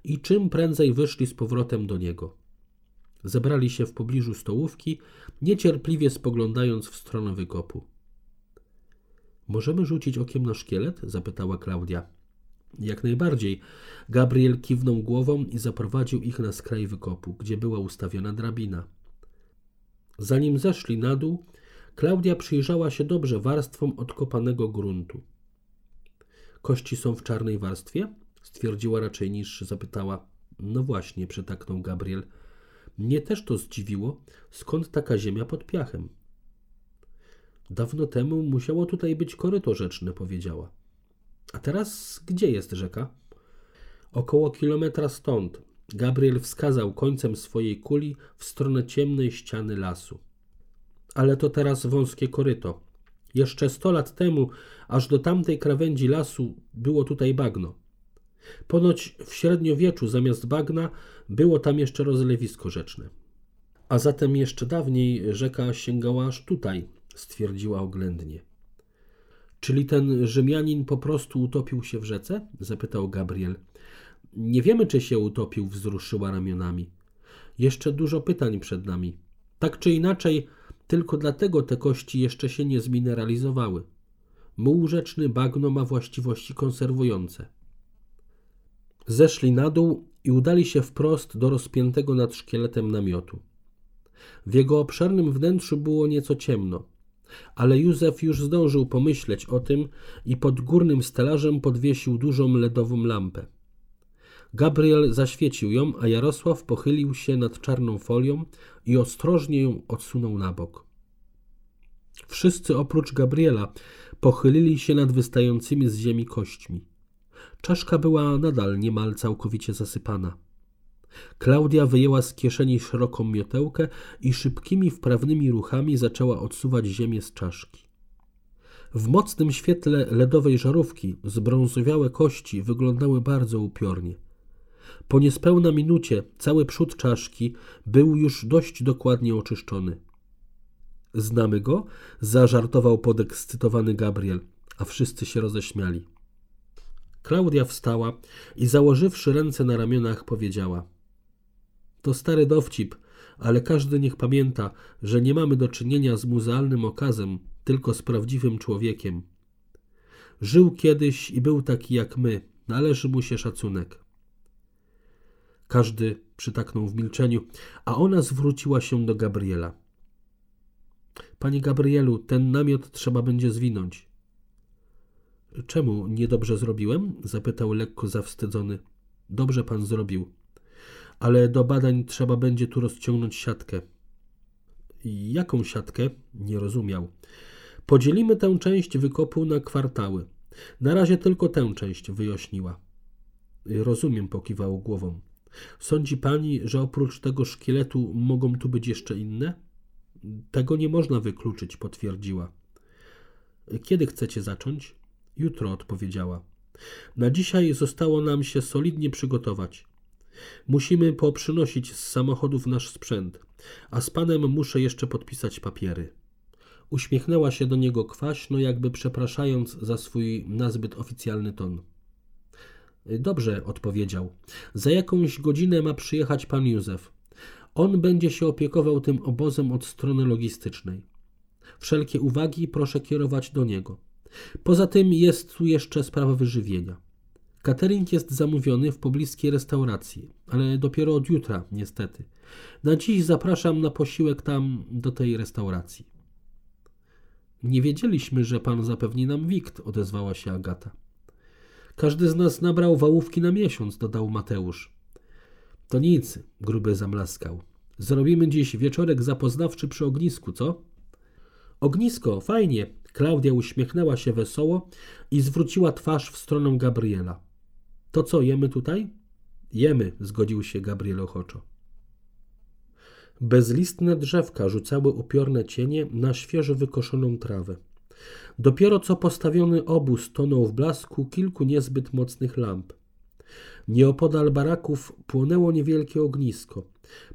i czym prędzej wyszli z powrotem do niego. Zebrali się w pobliżu stołówki, niecierpliwie spoglądając w stronę wykopu. Możemy rzucić okiem na szkielet? zapytała Klaudia. Jak najbardziej. Gabriel kiwnął głową i zaprowadził ich na skraj wykopu, gdzie była ustawiona drabina. Zanim zeszli na dół, Klaudia przyjrzała się dobrze warstwom odkopanego gruntu. Kości są w czarnej warstwie? Stwierdziła raczej niż zapytała. No właśnie, przytaknął Gabriel. Mnie też to zdziwiło. Skąd taka ziemia pod piachem? Dawno temu musiało tutaj być koryto rzeczne, powiedziała. A teraz gdzie jest rzeka? Około kilometra stąd. Gabriel wskazał końcem swojej kuli w stronę ciemnej ściany lasu. Ale to teraz wąskie koryto. Jeszcze sto lat temu, aż do tamtej krawędzi lasu, było tutaj bagno. Ponoć w średniowieczu zamiast bagna było tam jeszcze rozlewisko rzeczne. A zatem jeszcze dawniej rzeka sięgała aż tutaj, stwierdziła oględnie. Czyli ten Rzymianin po prostu utopił się w rzece? zapytał Gabriel. Nie wiemy, czy się utopił, wzruszyła ramionami. Jeszcze dużo pytań przed nami. Tak czy inaczej, tylko dlatego te kości jeszcze się nie zmineralizowały. Muł rzeczny bagno ma właściwości konserwujące. Zeszli na dół i udali się wprost do rozpiętego nad szkieletem namiotu. W jego obszernym wnętrzu było nieco ciemno, ale Józef już zdążył pomyśleć o tym i pod górnym stelażem podwiesił dużą ledową lampę. Gabriel zaświecił ją, a Jarosław pochylił się nad czarną folią i ostrożnie ją odsunął na bok. Wszyscy oprócz Gabriela pochylili się nad wystającymi z ziemi kośćmi. Czaszka była nadal niemal całkowicie zasypana. Klaudia wyjęła z kieszeni szeroką miotełkę i szybkimi, wprawnymi ruchami zaczęła odsuwać ziemię z czaszki. W mocnym świetle ledowej żarówki zbrązowiałe kości wyglądały bardzo upiornie. Po niespełna minucie cały przód czaszki był już dość dokładnie oczyszczony. Znamy go? Zażartował podekscytowany Gabriel, a wszyscy się roześmiali. Klaudia wstała i założywszy ręce na ramionach powiedziała: To stary dowcip, ale każdy niech pamięta, że nie mamy do czynienia z muzealnym okazem, tylko z prawdziwym człowiekiem. Żył kiedyś i był taki jak my, należy mu się szacunek. Każdy przytaknął w milczeniu, a ona zwróciła się do Gabriela. Panie Gabrielu, ten namiot trzeba będzie zwinąć. Czemu niedobrze zrobiłem? zapytał lekko zawstydzony. Dobrze pan zrobił. Ale do badań trzeba będzie tu rozciągnąć siatkę. Jaką siatkę? Nie rozumiał. Podzielimy tę część wykopu na kwartały. Na razie tylko tę część wyjaśniła. Rozumiem, pokiwał głową. Sądzi pani, że oprócz tego szkieletu mogą tu być jeszcze inne? Tego nie można wykluczyć, potwierdziła. Kiedy chcecie zacząć? Jutro, odpowiedziała. Na dzisiaj zostało nam się solidnie przygotować. Musimy poprzynosić z samochodów nasz sprzęt, a z panem muszę jeszcze podpisać papiery. Uśmiechnęła się do niego kwaśno, jakby przepraszając za swój nazbyt oficjalny ton. Dobrze, odpowiedział. Za jakąś godzinę ma przyjechać pan Józef. On będzie się opiekował tym obozem od strony logistycznej. Wszelkie uwagi proszę kierować do niego. Poza tym jest tu jeszcze sprawa wyżywienia. Catering jest zamówiony w pobliskiej restauracji, ale dopiero od jutra, niestety. Na dziś zapraszam na posiłek tam, do tej restauracji. Nie wiedzieliśmy, że pan zapewni nam wikt, odezwała się Agata. Każdy z nas nabrał wałówki na miesiąc, dodał Mateusz. To nic, gruby zamlaskał. Zrobimy dziś wieczorek zapoznawczy przy ognisku, co? Ognisko, fajnie. Klaudia uśmiechnęła się wesoło i zwróciła twarz w stronę Gabriela. To co, jemy tutaj? Jemy, zgodził się Gabriel ochoczo. Bezlistne drzewka rzucały upiorne cienie na świeżo wykoszoną trawę. Dopiero co postawiony obóz tonął w blasku kilku niezbyt mocnych lamp. Nieopodal baraków płonęło niewielkie ognisko,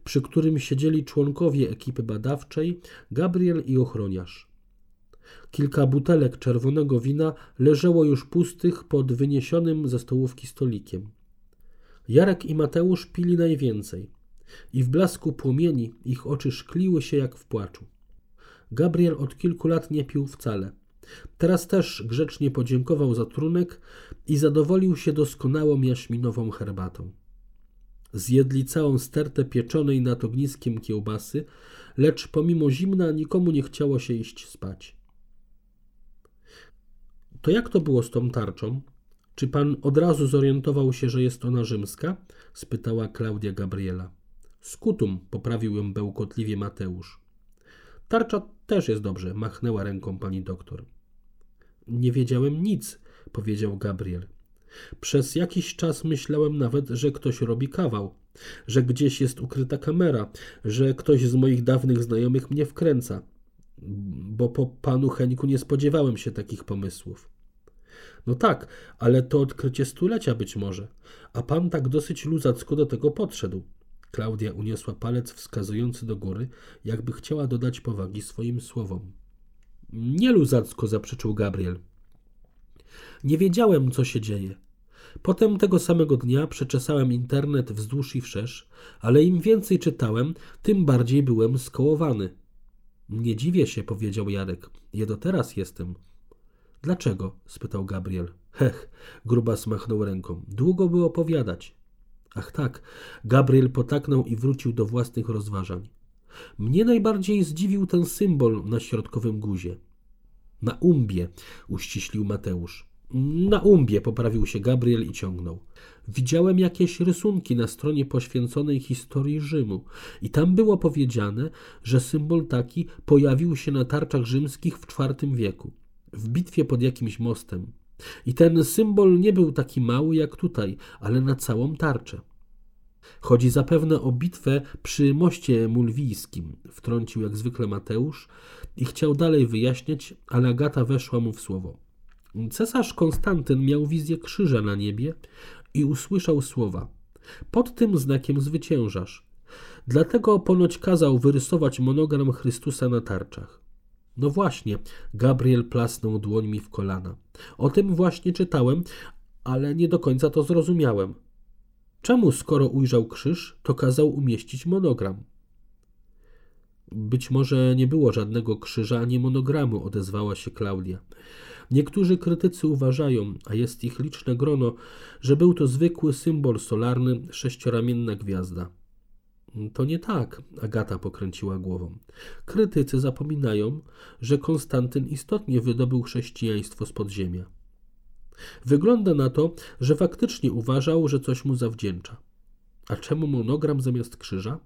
przy którym siedzieli członkowie ekipy badawczej, Gabriel i ochroniarz. Kilka butelek czerwonego wina leżało już pustych pod wyniesionym ze stołówki stolikiem. Jarek i Mateusz pili najwięcej i w blasku płomieni ich oczy szkliły się jak w płaczu. Gabriel od kilku lat nie pił wcale. Teraz też grzecznie podziękował za trunek i zadowolił się doskonałą jaśminową herbatą. Zjedli całą stertę pieczonej nad ogniskiem kiełbasy, lecz pomimo zimna nikomu nie chciało się iść spać. To jak to było z tą tarczą? Czy pan od razu zorientował się, że jest ona rzymska? spytała Klaudia Gabriela. Skutum, poprawił ją bełkotliwie Mateusz. Tarcza też jest dobrze, machnęła ręką pani doktor. Nie wiedziałem nic, powiedział Gabriel. Przez jakiś czas myślałem nawet, że ktoś robi kawał, że gdzieś jest ukryta kamera, że ktoś z moich dawnych znajomych mnie wkręca, bo po panu Henku nie spodziewałem się takich pomysłów. No tak, ale to odkrycie stulecia być może, a pan tak dosyć luzacko do tego podszedł. Klaudia uniosła palec wskazujący do góry, jakby chciała dodać powagi swoim słowom. Nie luzacko, zaprzeczył Gabriel. Nie wiedziałem, co się dzieje. Potem tego samego dnia przeczesałem internet wzdłuż i wszerz, ale im więcej czytałem, tym bardziej byłem skołowany. Nie dziwię się, powiedział Jarek. Ja do teraz jestem. Dlaczego? spytał Gabriel. Hech, gruba smachnął ręką. Długo by opowiadać. Ach tak, Gabriel potaknął i wrócił do własnych rozważań. Mnie najbardziej zdziwił ten symbol na środkowym guzie. Na umbie, uściślił Mateusz. Na umbie, poprawił się Gabriel i ciągnął. Widziałem jakieś rysunki na stronie poświęconej historii Rzymu i tam było powiedziane, że symbol taki pojawił się na tarczach rzymskich w IV wieku, w bitwie pod jakimś mostem. I ten symbol nie był taki mały jak tutaj, ale na całą tarczę. Chodzi zapewne o bitwę przy moście mulwijskim, wtrącił jak zwykle Mateusz i chciał dalej wyjaśniać, ale Agata weszła mu w słowo. Cesarz Konstantyn miał wizję krzyża na niebie i usłyszał słowa: Pod tym znakiem zwyciężasz. Dlatego ponoć kazał wyrysować monogram Chrystusa na tarczach. No właśnie, Gabriel plasnął dłońmi w kolana. O tym właśnie czytałem, ale nie do końca to zrozumiałem. Czemu, skoro ujrzał krzyż, to kazał umieścić monogram? Być może nie było żadnego krzyża ani monogramu, odezwała się Klaudia. Niektórzy krytycy uważają, a jest ich liczne grono, że był to zwykły symbol solarny, sześcioramienna gwiazda. To nie tak, Agata pokręciła głową. Krytycy zapominają, że Konstantyn istotnie wydobył chrześcijaństwo z podziemia. Wygląda na to, że faktycznie uważał, że coś mu zawdzięcza. A czemu monogram zamiast krzyża?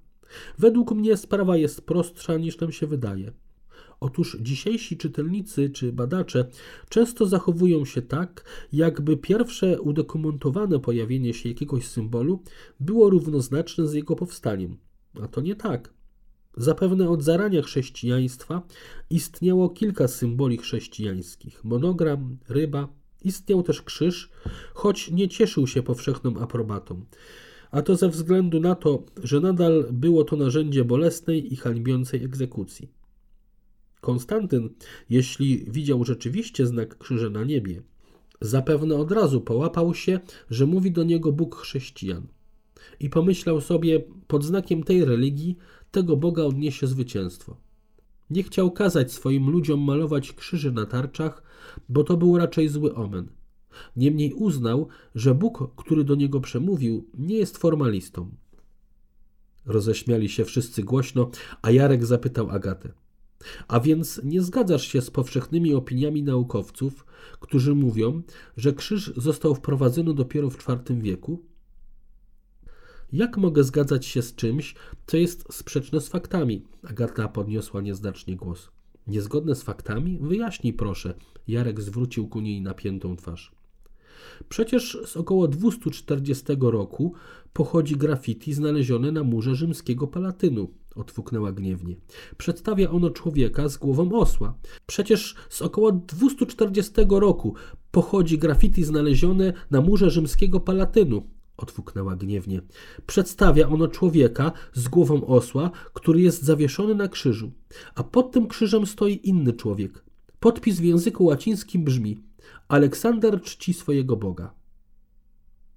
Według mnie sprawa jest prostsza niż nam się wydaje. Otóż dzisiejsi czytelnicy czy badacze często zachowują się tak, jakby pierwsze udokumentowane pojawienie się jakiegoś symbolu było równoznaczne z jego powstaniem. A to nie tak. Zapewne od zarania chrześcijaństwa istniało kilka symboli chrześcijańskich: monogram, ryba, istniał też krzyż, choć nie cieszył się powszechną aprobatą. A to ze względu na to, że nadal było to narzędzie bolesnej i hańbiącej egzekucji. Konstantyn, jeśli widział rzeczywiście znak krzyża na niebie, zapewne od razu połapał się, że mówi do niego Bóg chrześcijan. I pomyślał sobie, pod znakiem tej religii tego Boga odniesie zwycięstwo. Nie chciał kazać swoim ludziom malować krzyży na tarczach, bo to był raczej zły omen. Niemniej uznał, że Bóg, który do niego przemówił, nie jest formalistą. Roześmiali się wszyscy głośno, a Jarek zapytał Agatę. A więc nie zgadzasz się z powszechnymi opiniami naukowców, którzy mówią, że krzyż został wprowadzony dopiero w IV wieku? Jak mogę zgadzać się z czymś, co jest sprzeczne z faktami? Agata podniosła nieznacznie głos. Niezgodne z faktami? Wyjaśnij proszę. Jarek zwrócił ku niej napiętą twarz. Przecież z około 240 roku pochodzi graffiti znalezione na murze rzymskiego Palatynu, otwuknęła gniewnie. Przedstawia ono człowieka z głową osła. Przecież z około 240 roku pochodzi graffiti znalezione na murze rzymskiego Palatynu, Otwuknęła gniewnie. Przedstawia ono człowieka z głową osła, który jest zawieszony na krzyżu, a pod tym krzyżem stoi inny człowiek. Podpis w języku łacińskim brzmi: Aleksander czci swojego Boga.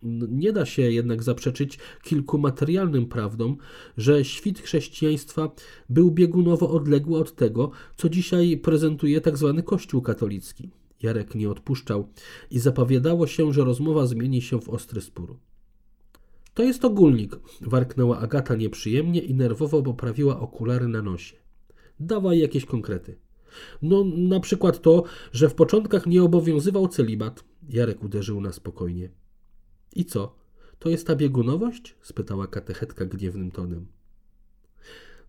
Nie da się jednak zaprzeczyć kilku materialnym prawdom, że świt chrześcijaństwa był biegunowo odległy od tego, co dzisiaj prezentuje tzw. Tak Kościół katolicki. Jarek nie odpuszczał i zapowiadało się, że rozmowa zmieni się w ostry spór. To jest ogólnik, warknęła Agata nieprzyjemnie i nerwowo poprawiła okulary na nosie. Dawaj jakieś konkrety. No, na przykład to, że w początkach nie obowiązywał celibat. Jarek uderzył na spokojnie. I co? To jest ta biegunowość? spytała katechetka gniewnym tonem.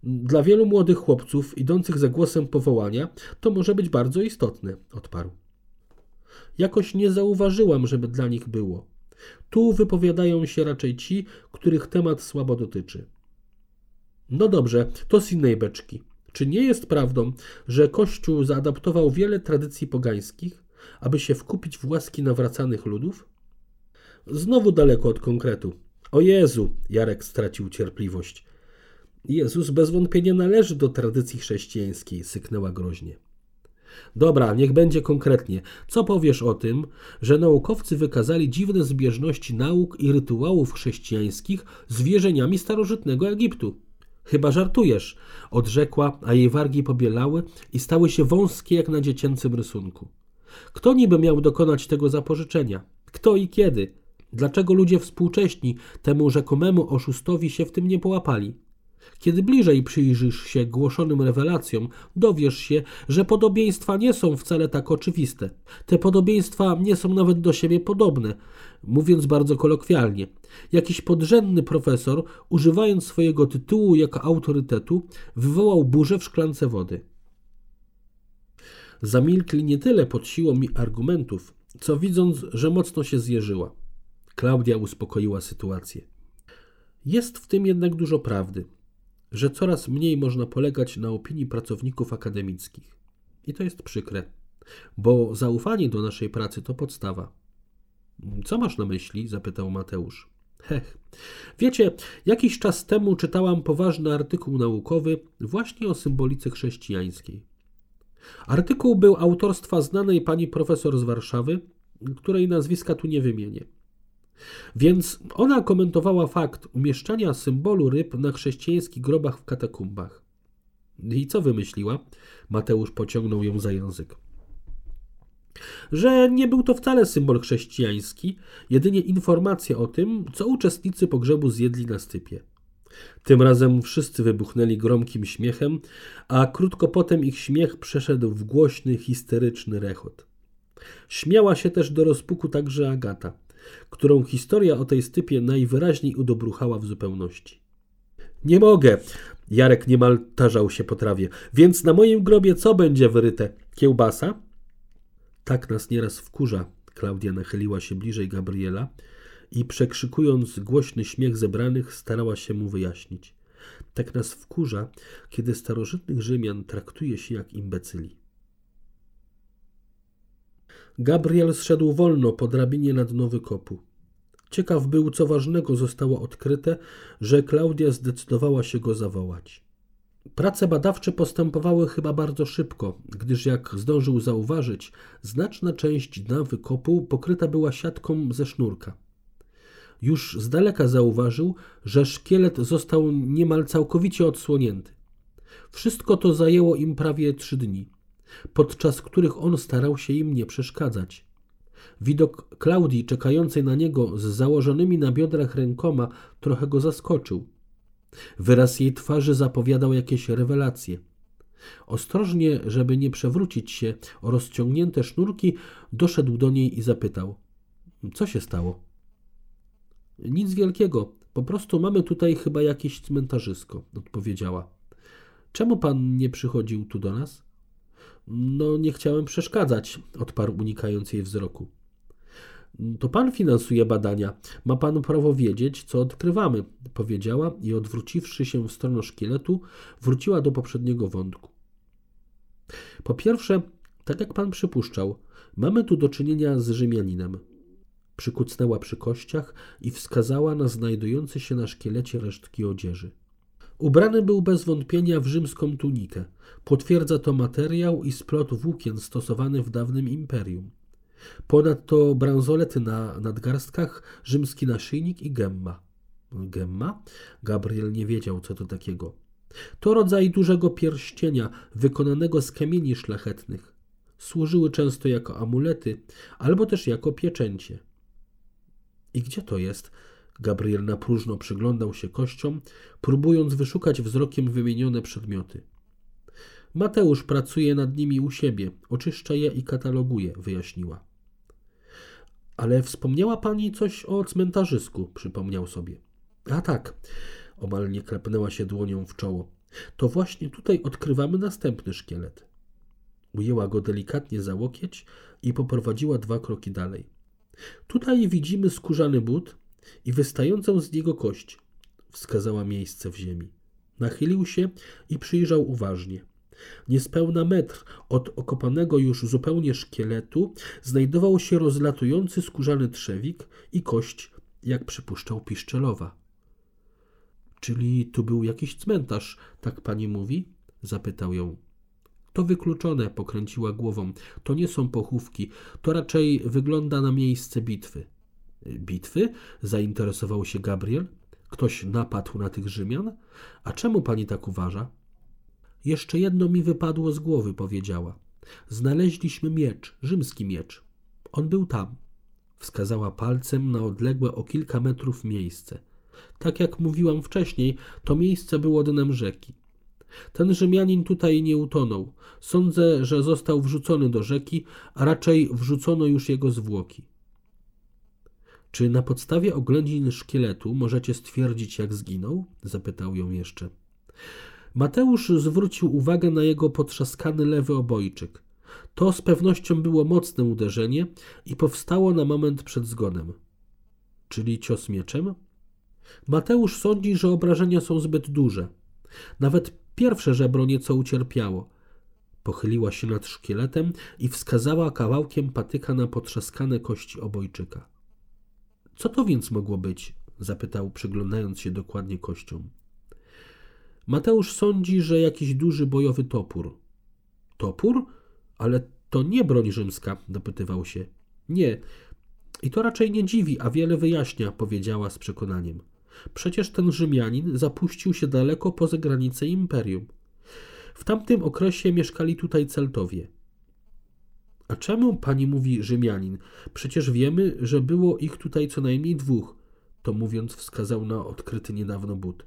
Dla wielu młodych chłopców idących za głosem powołania to może być bardzo istotne, odparł. Jakoś nie zauważyłam, żeby dla nich było. Tu wypowiadają się raczej ci, których temat słabo dotyczy. No dobrze, to z innej beczki. Czy nie jest prawdą, że Kościół zaadaptował wiele tradycji pogańskich, aby się wkupić w łaski nawracanych ludów? Znowu daleko od konkretu. O Jezu, Jarek stracił cierpliwość. Jezus bez wątpienia należy do tradycji chrześcijańskiej, syknęła groźnie. Dobra, niech będzie konkretnie. Co powiesz o tym, że naukowcy wykazali dziwne zbieżności nauk i rytuałów chrześcijańskich z wierzeniami starożytnego Egiptu? Chyba żartujesz, odrzekła, a jej wargi pobielały i stały się wąskie jak na dziecięcym rysunku. Kto niby miał dokonać tego zapożyczenia? Kto i kiedy? Dlaczego ludzie współcześni temu rzekomemu oszustowi się w tym nie połapali? Kiedy bliżej przyjrzysz się głoszonym rewelacjom, dowiesz się, że podobieństwa nie są wcale tak oczywiste. Te podobieństwa nie są nawet do siebie podobne, mówiąc bardzo kolokwialnie. Jakiś podrzędny profesor, używając swojego tytułu jako autorytetu, wywołał burzę w szklance wody. Zamilkli nie tyle pod siłą mi argumentów, co widząc, że mocno się zjeżyła. Klaudia uspokoiła sytuację. Jest w tym jednak dużo prawdy że coraz mniej można polegać na opinii pracowników akademickich. I to jest przykre, bo zaufanie do naszej pracy to podstawa. Co masz na myśli? zapytał Mateusz. Hech. Wiecie, jakiś czas temu czytałam poważny artykuł naukowy właśnie o symbolice chrześcijańskiej. Artykuł był autorstwa znanej pani profesor z Warszawy, której nazwiska tu nie wymienię. Więc ona komentowała fakt umieszczania symbolu ryb na chrześcijańskich grobach w katakumbach. I co wymyśliła? Mateusz pociągnął ją za język. Że nie był to wcale symbol chrześcijański, jedynie informacja o tym, co uczestnicy pogrzebu zjedli na stypie. Tym razem wszyscy wybuchnęli gromkim śmiechem, a krótko potem ich śmiech przeszedł w głośny, histeryczny rechot. Śmiała się też do rozpuku także Agata którą historia o tej stypie najwyraźniej udobruchała w zupełności. Nie mogę! Jarek niemal tarzał się po trawie. Więc na moim grobie co będzie wyryte? Kiełbasa? Tak nas nieraz wkurza. Klaudia nachyliła się bliżej Gabriela i przekrzykując głośny śmiech zebranych, starała się mu wyjaśnić. Tak nas wkurza, kiedy starożytnych Rzymian traktuje się jak imbecyli. Gabriel zszedł wolno po drabinie na dno wykopu. Ciekaw był, co ważnego zostało odkryte, że Klaudia zdecydowała się go zawołać. Prace badawcze postępowały chyba bardzo szybko, gdyż jak zdążył zauważyć, znaczna część dna wykopu pokryta była siatką ze sznurka. Już z daleka zauważył, że szkielet został niemal całkowicie odsłonięty. Wszystko to zajęło im prawie trzy dni podczas których on starał się im nie przeszkadzać. Widok Klaudii czekającej na niego z założonymi na biodrach rękoma trochę go zaskoczył. Wyraz jej twarzy zapowiadał jakieś rewelacje. Ostrożnie, żeby nie przewrócić się o rozciągnięte sznurki, doszedł do niej i zapytał: Co się stało? Nic wielkiego, po prostu mamy tutaj chyba jakieś cmentarzysko, odpowiedziała. Czemu pan nie przychodził tu do nas? No, nie chciałem przeszkadzać, odparł unikając jej wzroku. To pan finansuje badania. Ma pan prawo wiedzieć, co odkrywamy, powiedziała i odwróciwszy się w stronę szkieletu, wróciła do poprzedniego wątku. Po pierwsze, tak jak pan przypuszczał, mamy tu do czynienia z Rzymianinem. Przykucnęła przy kościach i wskazała na znajdujące się na szkielecie resztki odzieży. Ubrany był bez wątpienia w rzymską tunikę. Potwierdza to materiał i splot włókien stosowany w dawnym imperium. Ponadto bransolety na nadgarstkach, rzymski naszyjnik i gemma. Gemma? Gabriel nie wiedział, co to takiego. To rodzaj dużego pierścienia wykonanego z kamieni szlachetnych. Służyły często jako amulety albo też jako pieczęcie. I gdzie to jest? Gabriel na próżno przyglądał się kościom, próbując wyszukać wzrokiem wymienione przedmioty. Mateusz pracuje nad nimi u siebie, oczyszcza je i kataloguje, wyjaśniła. Ale wspomniała pani coś o cmentarzysku, przypomniał sobie. A tak, omal nie klepnęła się dłonią w czoło. To właśnie tutaj odkrywamy następny szkielet. Ujęła go delikatnie za łokieć i poprowadziła dwa kroki dalej. Tutaj widzimy skórzany but i wystającą z niego kość. Wskazała miejsce w ziemi. Nachylił się i przyjrzał uważnie. Niespełna metr od okopanego już zupełnie szkieletu znajdował się rozlatujący skórzany trzewik i kość, jak przypuszczał Piszczelowa. Czyli tu był jakiś cmentarz, tak pani mówi? zapytał ją. To wykluczone, pokręciła głową. To nie są pochówki, to raczej wygląda na miejsce bitwy. Bitwy? zainteresował się Gabriel. Ktoś napadł na tych Rzymian? A czemu pani tak uważa? Jeszcze jedno mi wypadło z głowy, powiedziała. Znaleźliśmy miecz, rzymski miecz. On był tam. Wskazała palcem na odległe o kilka metrów miejsce. Tak jak mówiłam wcześniej, to miejsce było dnem rzeki. Ten Rzymianin tutaj nie utonął. Sądzę, że został wrzucony do rzeki, a raczej wrzucono już jego zwłoki. Czy na podstawie oględzin szkieletu możecie stwierdzić, jak zginął? zapytał ją jeszcze. Mateusz zwrócił uwagę na jego potrzaskany lewy obojczyk. To z pewnością było mocne uderzenie i powstało na moment przed zgonem. Czyli cios mieczem? Mateusz sądzi, że obrażenia są zbyt duże. Nawet pierwsze żebro nieco ucierpiało. Pochyliła się nad szkieletem i wskazała kawałkiem patyka na potrzaskane kości obojczyka. Co to więc mogło być? zapytał, przyglądając się dokładnie kościom. Mateusz sądzi, że jakiś duży bojowy topór. Topór? Ale to nie broń rzymska, dopytywał się. Nie. I to raczej nie dziwi, a wiele wyjaśnia, powiedziała z przekonaniem. Przecież ten Rzymianin zapuścił się daleko poza granice imperium. W tamtym okresie mieszkali tutaj Celtowie. A czemu pani mówi Rzymianin? Przecież wiemy, że było ich tutaj co najmniej dwóch. To mówiąc, wskazał na odkryty niedawno but.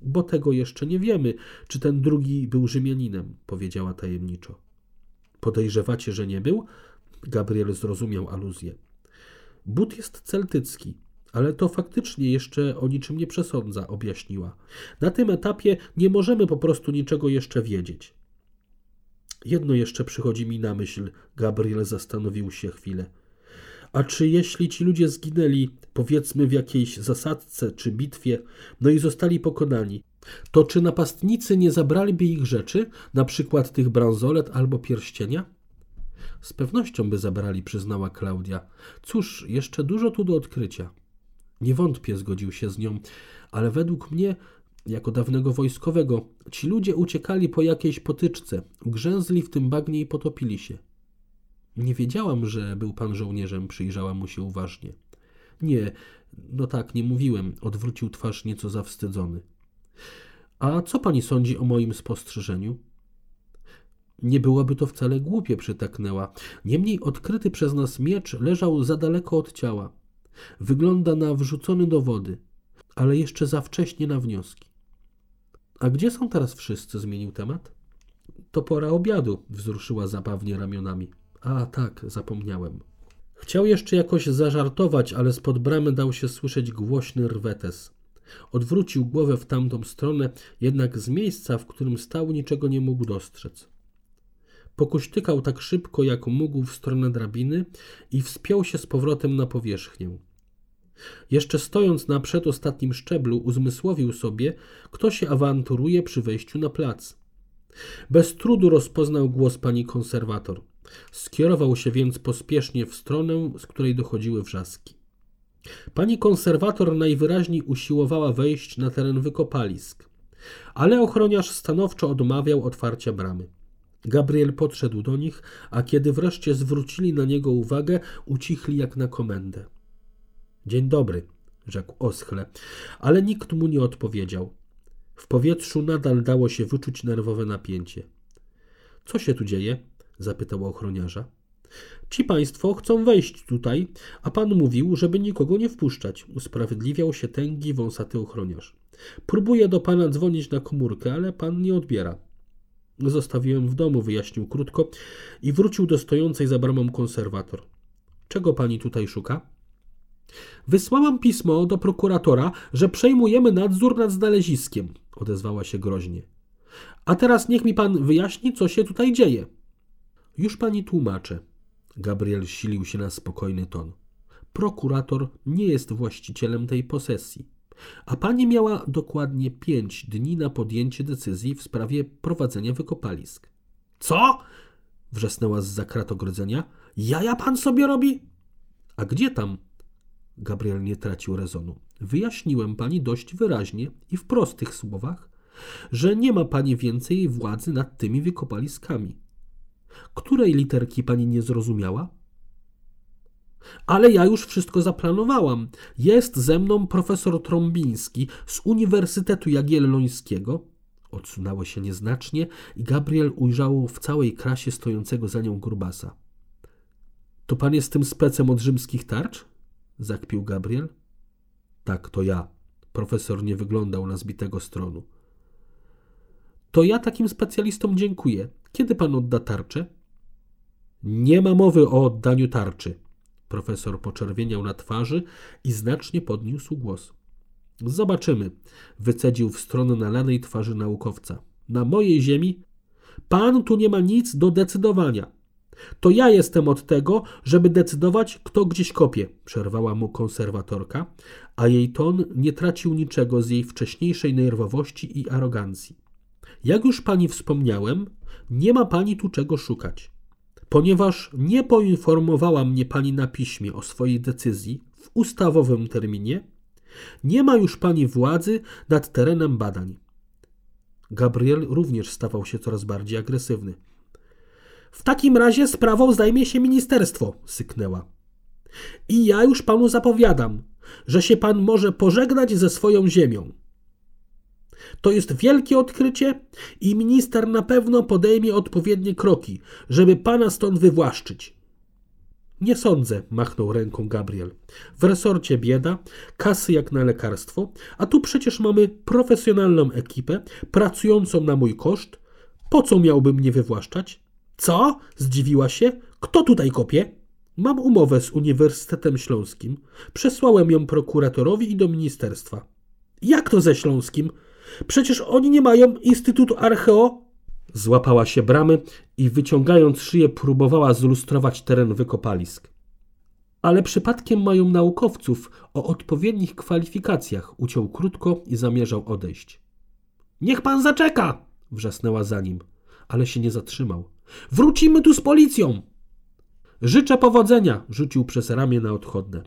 Bo tego jeszcze nie wiemy, czy ten drugi był Rzymianinem, powiedziała tajemniczo. Podejrzewacie, że nie był? Gabriel zrozumiał aluzję. But jest celtycki, ale to faktycznie jeszcze o niczym nie przesądza, objaśniła. Na tym etapie nie możemy po prostu niczego jeszcze wiedzieć. Jedno jeszcze przychodzi mi na myśl, Gabriel zastanowił się chwilę. A czy jeśli ci ludzie zginęli, powiedzmy w jakiejś zasadce czy bitwie, no i zostali pokonani, to czy napastnicy nie zabraliby ich rzeczy, na przykład tych bransolet albo pierścienia? Z pewnością by zabrali, przyznała Klaudia. Cóż, jeszcze dużo tu do odkrycia. Nie wątpię, zgodził się z nią, ale według mnie, jako dawnego wojskowego, ci ludzie uciekali po jakiejś potyczce, ugrzęzli w tym bagnie i potopili się. Nie wiedziałam, że był pan żołnierzem, przyjrzała mu się uważnie. Nie, no tak, nie mówiłem, odwrócił twarz nieco zawstydzony. A co pani sądzi o moim spostrzeżeniu? Nie byłoby to wcale głupie, przytaknęła. Niemniej odkryty przez nas miecz leżał za daleko od ciała. Wygląda na wrzucony do wody, ale jeszcze za wcześnie na wnioski. A gdzie są teraz wszyscy? zmienił temat. To pora obiadu, wzruszyła zabawnie ramionami. A tak, zapomniałem. Chciał jeszcze jakoś zażartować, ale spod bramy dał się słyszeć głośny rwetes. Odwrócił głowę w tamtą stronę, jednak z miejsca, w którym stał, niczego nie mógł dostrzec. Pokuśtykał tak szybko, jak mógł w stronę drabiny i wspiął się z powrotem na powierzchnię. Jeszcze stojąc na przedostatnim szczeblu, uzmysłowił sobie, kto się awanturuje przy wejściu na plac. Bez trudu rozpoznał głos pani konserwator. Skierował się więc pospiesznie w stronę, z której dochodziły wrzaski. Pani konserwator najwyraźniej usiłowała wejść na teren wykopalisk, ale ochroniarz stanowczo odmawiał otwarcia bramy. Gabriel podszedł do nich, a kiedy wreszcie zwrócili na niego uwagę, ucichli jak na komendę. Dzień dobry, rzekł oschle, ale nikt mu nie odpowiedział. W powietrzu nadal dało się wyczuć nerwowe napięcie. Co się tu dzieje? zapytał ochroniarza. Ci państwo chcą wejść tutaj, a pan mówił, żeby nikogo nie wpuszczać, usprawiedliwiał się tęgi wąsaty ochroniarz. Próbuję do pana dzwonić na komórkę, ale pan nie odbiera. Zostawiłem w domu, wyjaśnił krótko i wrócił do stojącej za bramą konserwator. Czego pani tutaj szuka? Wysłałam pismo do prokuratora, że przejmujemy nadzór nad znaleziskiem, odezwała się groźnie. A teraz niech mi pan wyjaśni, co się tutaj dzieje. Już pani tłumaczę. Gabriel silił się na spokojny ton. Prokurator nie jest właścicielem tej posesji, a pani miała dokładnie pięć dni na podjęcie decyzji w sprawie prowadzenia wykopalisk. Co? wrzasnęła z zakrat ogrodzenia. Jaja pan sobie robi? A gdzie tam? Gabriel nie tracił rezonu. Wyjaśniłem pani dość wyraźnie i w prostych słowach, że nie ma pani więcej władzy nad tymi wykopaliskami. Której literki pani nie zrozumiała? Ale ja już wszystko zaplanowałam. Jest ze mną profesor Trąbiński z Uniwersytetu Jagiellońskiego. Odsunęło się nieznacznie i Gabriel ujrzał w całej krasie stojącego za nią grubasa. To pan jest tym specem od rzymskich tarcz? Zakpił Gabriel. Tak, to ja. Profesor nie wyglądał na zbitego stronu. To ja takim specjalistom dziękuję. Kiedy pan odda tarczę? Nie ma mowy o oddaniu tarczy. Profesor poczerwieniał na twarzy i znacznie podniósł głos. Zobaczymy, wycedził w stronę nalanej twarzy naukowca. Na mojej ziemi pan tu nie ma nic do decydowania. To ja jestem od tego, żeby decydować, kto gdzieś kopie, przerwała mu konserwatorka, a jej ton nie tracił niczego z jej wcześniejszej nerwowości i arogancji. Jak już pani wspomniałem, nie ma pani tu czego szukać. Ponieważ nie poinformowała mnie pani na piśmie o swojej decyzji w ustawowym terminie, nie ma już pani władzy nad terenem badań. Gabriel również stawał się coraz bardziej agresywny. W takim razie sprawą zajmie się ministerstwo, syknęła. I ja już panu zapowiadam, że się pan może pożegnać ze swoją ziemią. To jest wielkie odkrycie i minister na pewno podejmie odpowiednie kroki, żeby pana stąd wywłaszczyć. Nie sądzę, machnął ręką Gabriel. W resorcie bieda, kasy jak na lekarstwo, a tu przecież mamy profesjonalną ekipę, pracującą na mój koszt. Po co miałby mnie wywłaszczać? Co? Zdziwiła się. Kto tutaj kopie? Mam umowę z Uniwersytetem Śląskim. Przesłałem ją prokuratorowi i do ministerstwa. Jak to ze Śląskim? Przecież oni nie mają Instytutu Archeo. Złapała się bramy i wyciągając szyję próbowała zlustrować teren wykopalisk. Ale przypadkiem mają naukowców o odpowiednich kwalifikacjach, uciął krótko i zamierzał odejść. Niech pan zaczeka! wrzasnęła za nim, ale się nie zatrzymał. Wrócimy tu z policją! Życzę powodzenia! rzucił przez ramię na odchodne.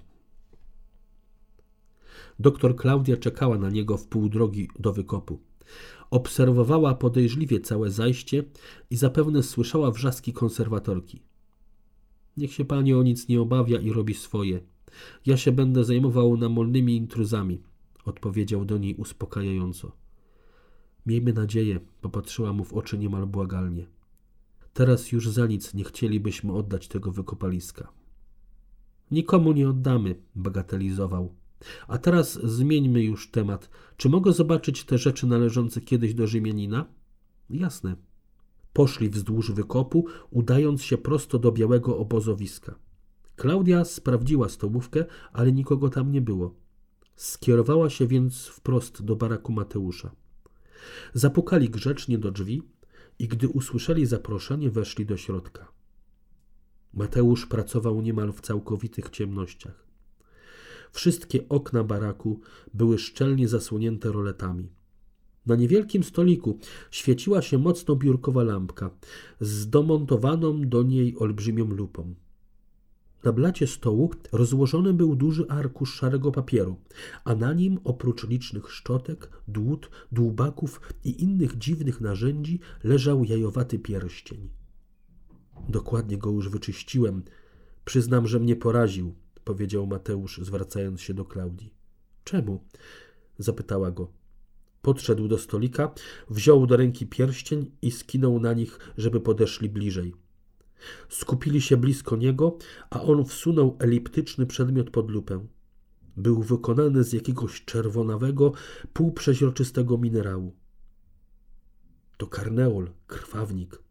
Doktor Klaudia czekała na niego w pół drogi do wykopu. Obserwowała podejrzliwie całe zajście i zapewne słyszała wrzaski konserwatorki. Niech się pani o nic nie obawia i robi swoje. Ja się będę zajmował namolnymi intruzami, odpowiedział do niej uspokajająco. Miejmy nadzieję, popatrzyła mu w oczy niemal błagalnie. Teraz już za nic nie chcielibyśmy oddać tego wykopaliska. Nikomu nie oddamy, bagatelizował. A teraz zmieńmy już temat. Czy mogę zobaczyć te rzeczy należące kiedyś do Rzymianina? Jasne. Poszli wzdłuż wykopu, udając się prosto do białego obozowiska. Klaudia sprawdziła stołówkę, ale nikogo tam nie było. Skierowała się więc wprost do baraku Mateusza. Zapukali grzecznie do drzwi i gdy usłyszeli zaproszenie, weszli do środka. Mateusz pracował niemal w całkowitych ciemnościach. Wszystkie okna baraku były szczelnie zasłonięte roletami. Na niewielkim stoliku świeciła się mocno biurkowa lampka z domontowaną do niej olbrzymią lupą. Na blacie stołu rozłożony był duży arkusz szarego papieru, a na nim oprócz licznych szczotek, dłut, dłubaków i innych dziwnych narzędzi leżał jajowaty pierścień. Dokładnie go już wyczyściłem. Przyznam, że mnie poraził, powiedział Mateusz, zwracając się do Klaudii. Czemu? zapytała go. Podszedł do stolika, wziął do ręki pierścień i skinął na nich, żeby podeszli bliżej. Skupili się blisko niego, a on wsunął eliptyczny przedmiot pod lupę. Był wykonany z jakiegoś czerwonawego, półprzeźroczystego minerału. To karneol, krwawnik.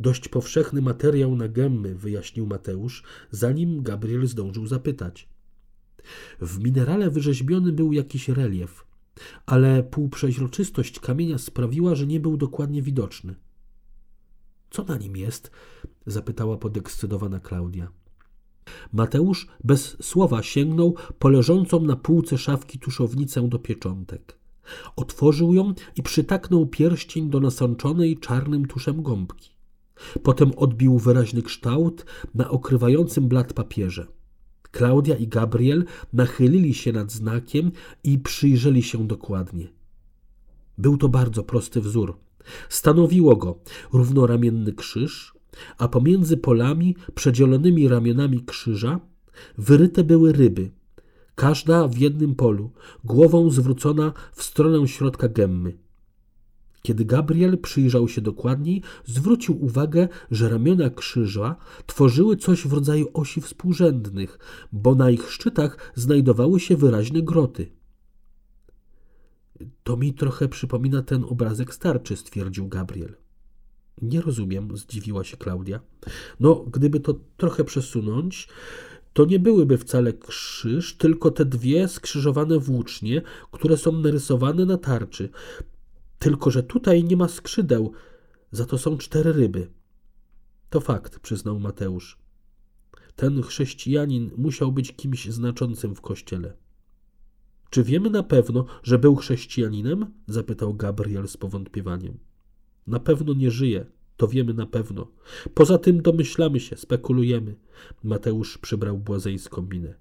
Dość powszechny materiał na gemmy, wyjaśnił Mateusz, zanim Gabriel zdążył zapytać. W minerale wyrzeźbiony był jakiś relief, ale półprzeźroczystość kamienia sprawiła, że nie był dokładnie widoczny. Co na nim jest? zapytała podekscytowana Klaudia. Mateusz bez słowa sięgnął po leżącą na półce szafki tuszownicę do pieczątek. Otworzył ją i przytaknął pierścień do nasączonej czarnym tuszem gąbki. Potem odbił wyraźny kształt na okrywającym blat papierze. Klaudia i Gabriel nachylili się nad znakiem i przyjrzeli się dokładnie. Był to bardzo prosty wzór. Stanowiło go równoramienny krzyż, a pomiędzy polami przedzielonymi ramionami krzyża wyryte były ryby, każda w jednym polu, głową zwrócona w stronę środka gemmy. Kiedy Gabriel przyjrzał się dokładniej, zwrócił uwagę, że ramiona krzyża tworzyły coś w rodzaju osi współrzędnych, bo na ich szczytach znajdowały się wyraźne groty. To mi trochę przypomina ten obrazek starczy, stwierdził Gabriel. Nie rozumiem, zdziwiła się Klaudia. No, gdyby to trochę przesunąć, to nie byłyby wcale krzyż, tylko te dwie skrzyżowane włócznie, które są narysowane na tarczy. Tylko, że tutaj nie ma skrzydeł, za to są cztery ryby. To fakt, przyznał Mateusz. Ten chrześcijanin musiał być kimś znaczącym w kościele. Czy wiemy na pewno, że był chrześcijaninem? zapytał Gabriel z powątpiewaniem. Na pewno nie żyje, to wiemy na pewno. Poza tym domyślamy się, spekulujemy. Mateusz przybrał błazeńską minę.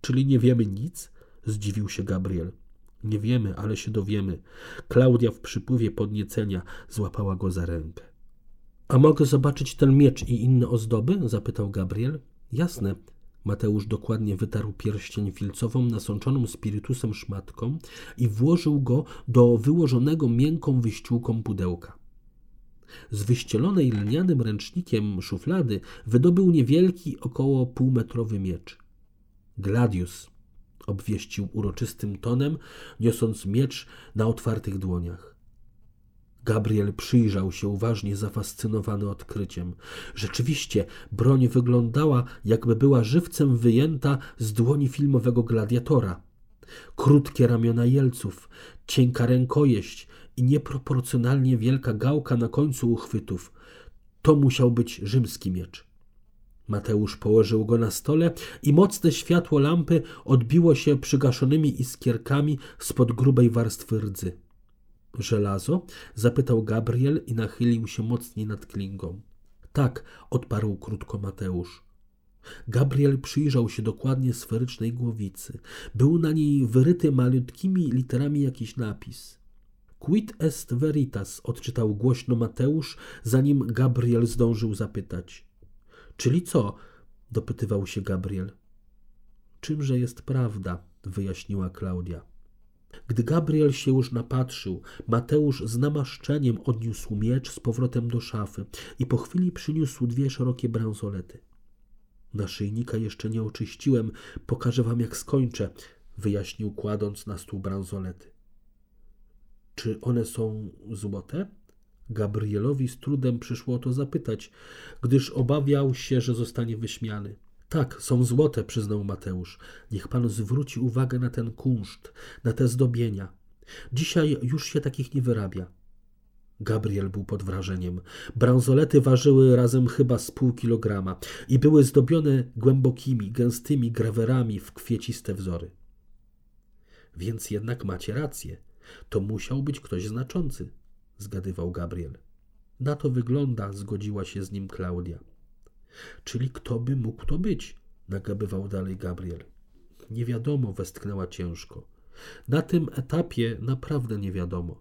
Czyli nie wiemy nic? zdziwił się Gabriel. Nie wiemy, ale się dowiemy. Klaudia w przypływie podniecenia złapała go za rękę. A mogę zobaczyć ten miecz i inne ozdoby? zapytał Gabriel. Jasne. Mateusz dokładnie wytarł pierścień filcową nasączoną spirytusem szmatką i włożył go do wyłożonego miękką wyściółką pudełka. Z wyścielonej lnianym ręcznikiem szuflady wydobył niewielki, około półmetrowy miecz. Gladius, obwieścił uroczystym tonem, niosąc miecz na otwartych dłoniach. Gabriel przyjrzał się uważnie, zafascynowany odkryciem. Rzeczywiście, broń wyglądała, jakby była żywcem wyjęta z dłoni filmowego gladiatora. Krótkie ramiona jelców, cienka rękojeść i nieproporcjonalnie wielka gałka na końcu uchwytów. To musiał być rzymski miecz. Mateusz położył go na stole i mocne światło lampy odbiło się przygaszonymi iskierkami spod grubej warstwy rdzy. Żelazo? zapytał Gabriel i nachylił się mocniej nad klingą. Tak, odparł krótko Mateusz. Gabriel przyjrzał się dokładnie sferycznej głowicy. Był na niej wyryty malutkimi literami jakiś napis. Quid est veritas, odczytał głośno Mateusz, zanim Gabriel zdążył zapytać. Czyli co? dopytywał się Gabriel. Czymże jest prawda? wyjaśniła Klaudia. Gdy Gabriel się już napatrzył, Mateusz z namaszczeniem odniósł miecz z powrotem do szafy i po chwili przyniósł dwie szerokie bransolety. Naszyjnika jeszcze nie oczyściłem, pokażę wam jak skończę, wyjaśnił kładąc na stół bransolety. Czy one są złote? Gabrielowi z trudem przyszło to zapytać, gdyż obawiał się, że zostanie wyśmiany. Tak, są złote, przyznał Mateusz. Niech pan zwróci uwagę na ten kunszt, na te zdobienia. Dzisiaj już się takich nie wyrabia. Gabriel był pod wrażeniem. Bransolety ważyły razem chyba z pół kilograma i były zdobione głębokimi, gęstymi grawerami w kwieciste wzory. Więc jednak macie rację. To musiał być ktoś znaczący, zgadywał Gabriel. Na to wygląda, zgodziła się z nim Klaudia. Czyli kto by mógł to być? Nagabywał dalej Gabriel. Nie wiadomo, westchnęła ciężko. Na tym etapie naprawdę nie wiadomo.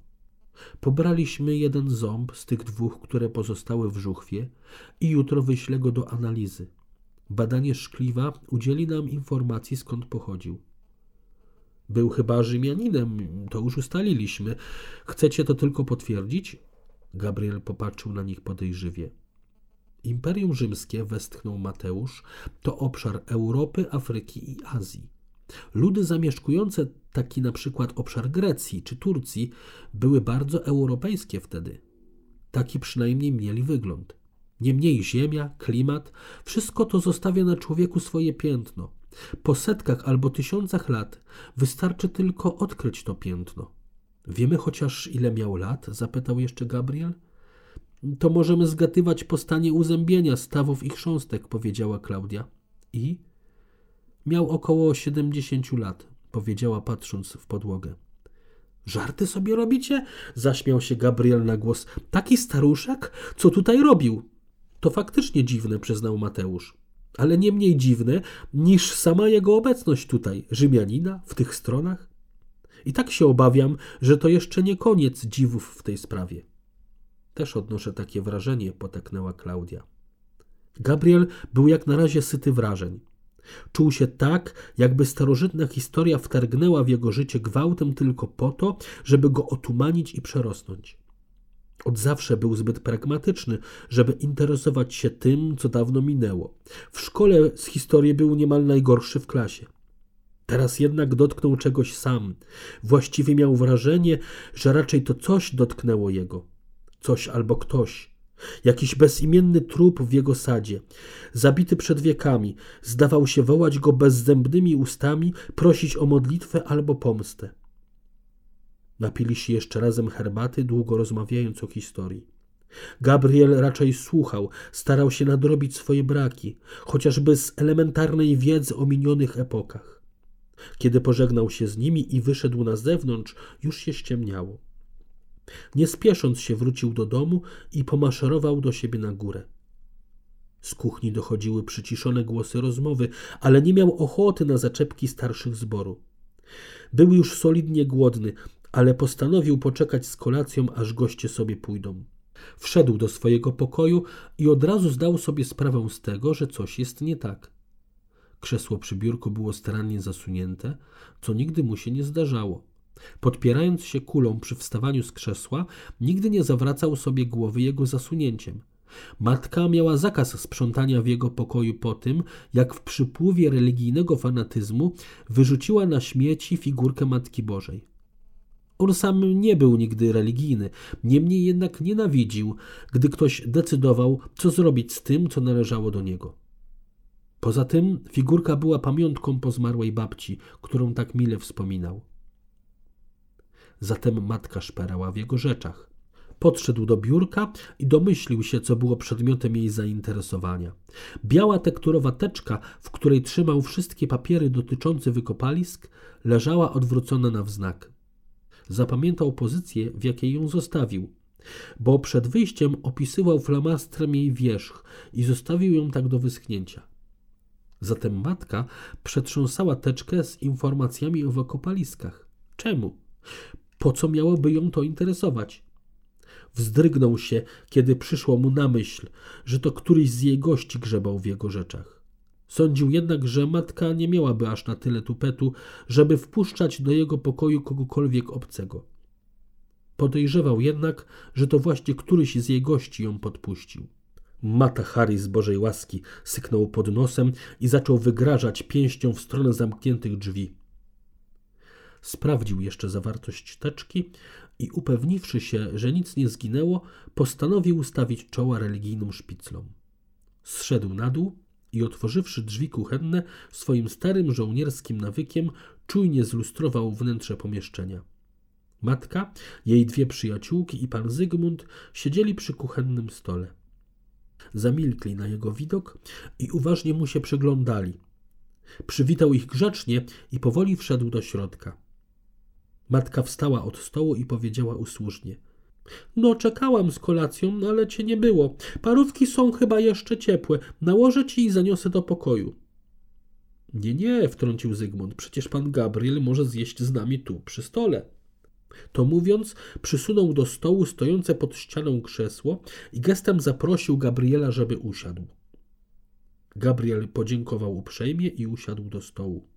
Pobraliśmy jeden ząb z tych dwóch, które pozostały w żuchwie i jutro wyślę go do analizy. Badanie szkliwa udzieli nam informacji, skąd pochodził. Był chyba Rzymianinem, to już ustaliliśmy. Chcecie to tylko potwierdzić? Gabriel popatrzył na nich podejrzliwie. Imperium Rzymskie, westchnął Mateusz, to obszar Europy, Afryki i Azji. Ludy zamieszkujące taki na przykład obszar Grecji czy Turcji były bardzo europejskie wtedy. Taki przynajmniej mieli wygląd. Niemniej ziemia, klimat, wszystko to zostawia na człowieku swoje piętno. Po setkach albo tysiącach lat wystarczy tylko odkryć to piętno. Wiemy chociaż ile miał lat? zapytał jeszcze Gabriel. To możemy po stanie uzębienia stawów i chrząstek, powiedziała Klaudia. I? Miał około siedemdziesięciu lat, powiedziała patrząc w podłogę. Żarty sobie robicie? Zaśmiał się Gabriel na głos. Taki staruszek? Co tutaj robił? To faktycznie dziwne, przyznał Mateusz. Ale nie mniej dziwne niż sama jego obecność tutaj, Rzymianina, w tych stronach. I tak się obawiam, że to jeszcze nie koniec dziwów w tej sprawie. Też odnoszę takie wrażenie, potaknęła Klaudia. Gabriel był jak na razie syty wrażeń. Czuł się tak, jakby starożytna historia wtargnęła w jego życie gwałtem tylko po to, żeby go otumanić i przerosnąć. Od zawsze był zbyt pragmatyczny, żeby interesować się tym, co dawno minęło. W szkole z historii był niemal najgorszy w klasie. Teraz jednak dotknął czegoś sam. Właściwie miał wrażenie, że raczej to coś dotknęło jego. Coś albo ktoś. Jakiś bezimienny trup w jego sadzie, zabity przed wiekami, zdawał się wołać go bezzębnymi ustami, prosić o modlitwę albo pomstę. Napili się jeszcze razem herbaty, długo rozmawiając o historii. Gabriel raczej słuchał, starał się nadrobić swoje braki, chociażby z elementarnej wiedzy o minionych epokach. Kiedy pożegnał się z nimi i wyszedł na zewnątrz, już się ściemniało. Nie spiesząc się wrócił do domu i pomaszerował do siebie na górę. Z kuchni dochodziły przyciszone głosy rozmowy, ale nie miał ochoty na zaczepki starszych zboru. Był już solidnie głodny, ale postanowił poczekać z kolacją, aż goście sobie pójdą. Wszedł do swojego pokoju i od razu zdał sobie sprawę z tego, że coś jest nie tak. Krzesło przy biurku było starannie zasunięte, co nigdy mu się nie zdarzało. Podpierając się kulą przy wstawaniu z krzesła, nigdy nie zawracał sobie głowy jego zasunięciem. Matka miała zakaz sprzątania w jego pokoju po tym, jak w przypływie religijnego fanatyzmu wyrzuciła na śmieci figurkę Matki Bożej. On sam nie był nigdy religijny, niemniej jednak nienawidził, gdy ktoś decydował, co zrobić z tym, co należało do niego. Poza tym figurka była pamiątką po zmarłej babci, którą tak mile wspominał. Zatem matka szperała w jego rzeczach. Podszedł do biurka i domyślił się, co było przedmiotem jej zainteresowania. Biała tekturowa teczka, w której trzymał wszystkie papiery dotyczące wykopalisk, leżała odwrócona na wznak. Zapamiętał pozycję, w jakiej ją zostawił, bo przed wyjściem opisywał flamastrem jej wierzch i zostawił ją tak do wyschnięcia. Zatem matka przetrząsała teczkę z informacjami o wykopaliskach. Czemu? Po co miałoby ją to interesować? Wzdrygnął się, kiedy przyszło mu na myśl, że to któryś z jej gości grzebał w jego rzeczach. Sądził jednak, że matka nie miałaby aż na tyle tupetu, żeby wpuszczać do jego pokoju kogokolwiek obcego. Podejrzewał jednak, że to właśnie któryś z jej gości ją podpuścił. Mata Harry z Bożej łaski syknął pod nosem i zaczął wygrażać pięścią w stronę zamkniętych drzwi. Sprawdził jeszcze zawartość teczki i upewniwszy się, że nic nie zginęło, postanowił ustawić czoła religijnym szpiclom. Zszedł na dół i otworzywszy drzwi kuchenne, swoim starym żołnierskim nawykiem czujnie zlustrował wnętrze pomieszczenia. Matka, jej dwie przyjaciółki i pan Zygmunt siedzieli przy kuchennym stole. Zamilkli na jego widok i uważnie mu się przyglądali. Przywitał ich grzecznie i powoli wszedł do środka. Matka wstała od stołu i powiedziała usłusznie. No, czekałam z kolacją, ale cię nie było. Parówki są chyba jeszcze ciepłe. Nałożę ci i zaniosę do pokoju. Nie, nie, wtrącił Zygmunt. Przecież pan Gabriel może zjeść z nami tu, przy stole. To mówiąc, przysunął do stołu stojące pod ścianą krzesło i gestem zaprosił Gabriela, żeby usiadł. Gabriel podziękował uprzejmie i usiadł do stołu.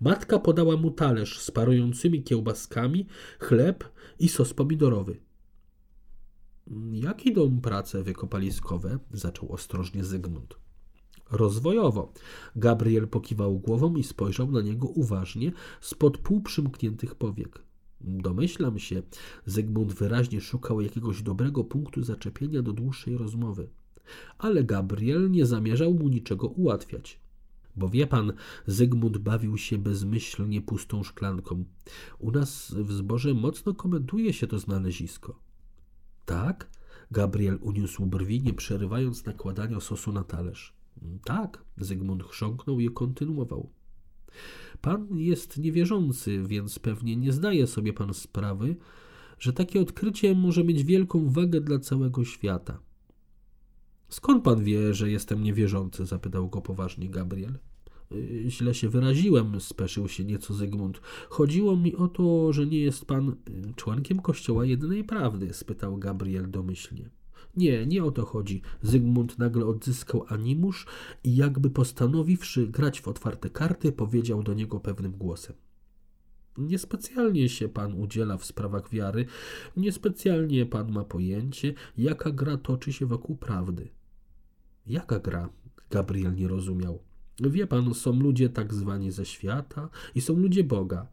Matka podała mu talerz z parującymi kiełbaskami, chleb i sos pomidorowy. Jak idą prace wykopaliskowe? zaczął ostrożnie Zygmunt. Rozwojowo. Gabriel pokiwał głową i spojrzał na niego uważnie spod półprzymkniętych powiek. Domyślam się, Zygmunt wyraźnie szukał jakiegoś dobrego punktu zaczepienia do dłuższej rozmowy. Ale Gabriel nie zamierzał mu niczego ułatwiać. Bo wie pan, Zygmunt bawił się bezmyślnie pustą szklanką. U nas w zborze mocno komentuje się to znalezisko. Tak? Gabriel uniósł brwi, nie przerywając nakładania sosu na talerz. Tak, Zygmunt chrząknął i kontynuował. Pan jest niewierzący, więc pewnie nie zdaje sobie pan sprawy, że takie odkrycie może mieć wielką wagę dla całego świata. Skąd pan wie, że jestem niewierzący? zapytał go poważnie Gabriel. Y, źle się wyraziłem, speszył się nieco Zygmunt. Chodziło mi o to, że nie jest pan y, członkiem Kościoła Jedynej Prawdy, spytał Gabriel domyślnie. Nie, nie o to chodzi. Zygmunt nagle odzyskał animusz i jakby postanowiwszy grać w otwarte karty, powiedział do niego pewnym głosem. Niespecjalnie się pan udziela w sprawach wiary, niespecjalnie pan ma pojęcie, jaka gra toczy się wokół prawdy. Jaka gra? Gabriel nie rozumiał. Wie pan, są ludzie tak zwani ze świata i są ludzie Boga.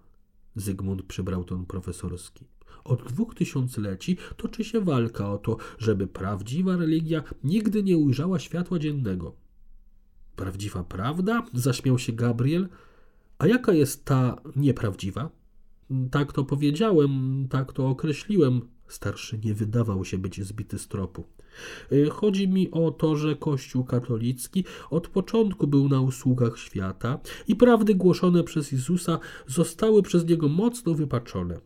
Zygmunt przybrał ton profesorski. Od dwóch tysiącleci toczy się walka o to, żeby prawdziwa religia nigdy nie ujrzała światła dziennego. Prawdziwa prawda? zaśmiał się Gabriel. A jaka jest ta nieprawdziwa? Tak to powiedziałem, tak to określiłem. Starszy nie wydawał się być zbity z tropu. Y, chodzi mi o to, że Kościół katolicki od początku był na usługach świata i prawdy głoszone przez Jezusa zostały przez niego mocno wypaczone.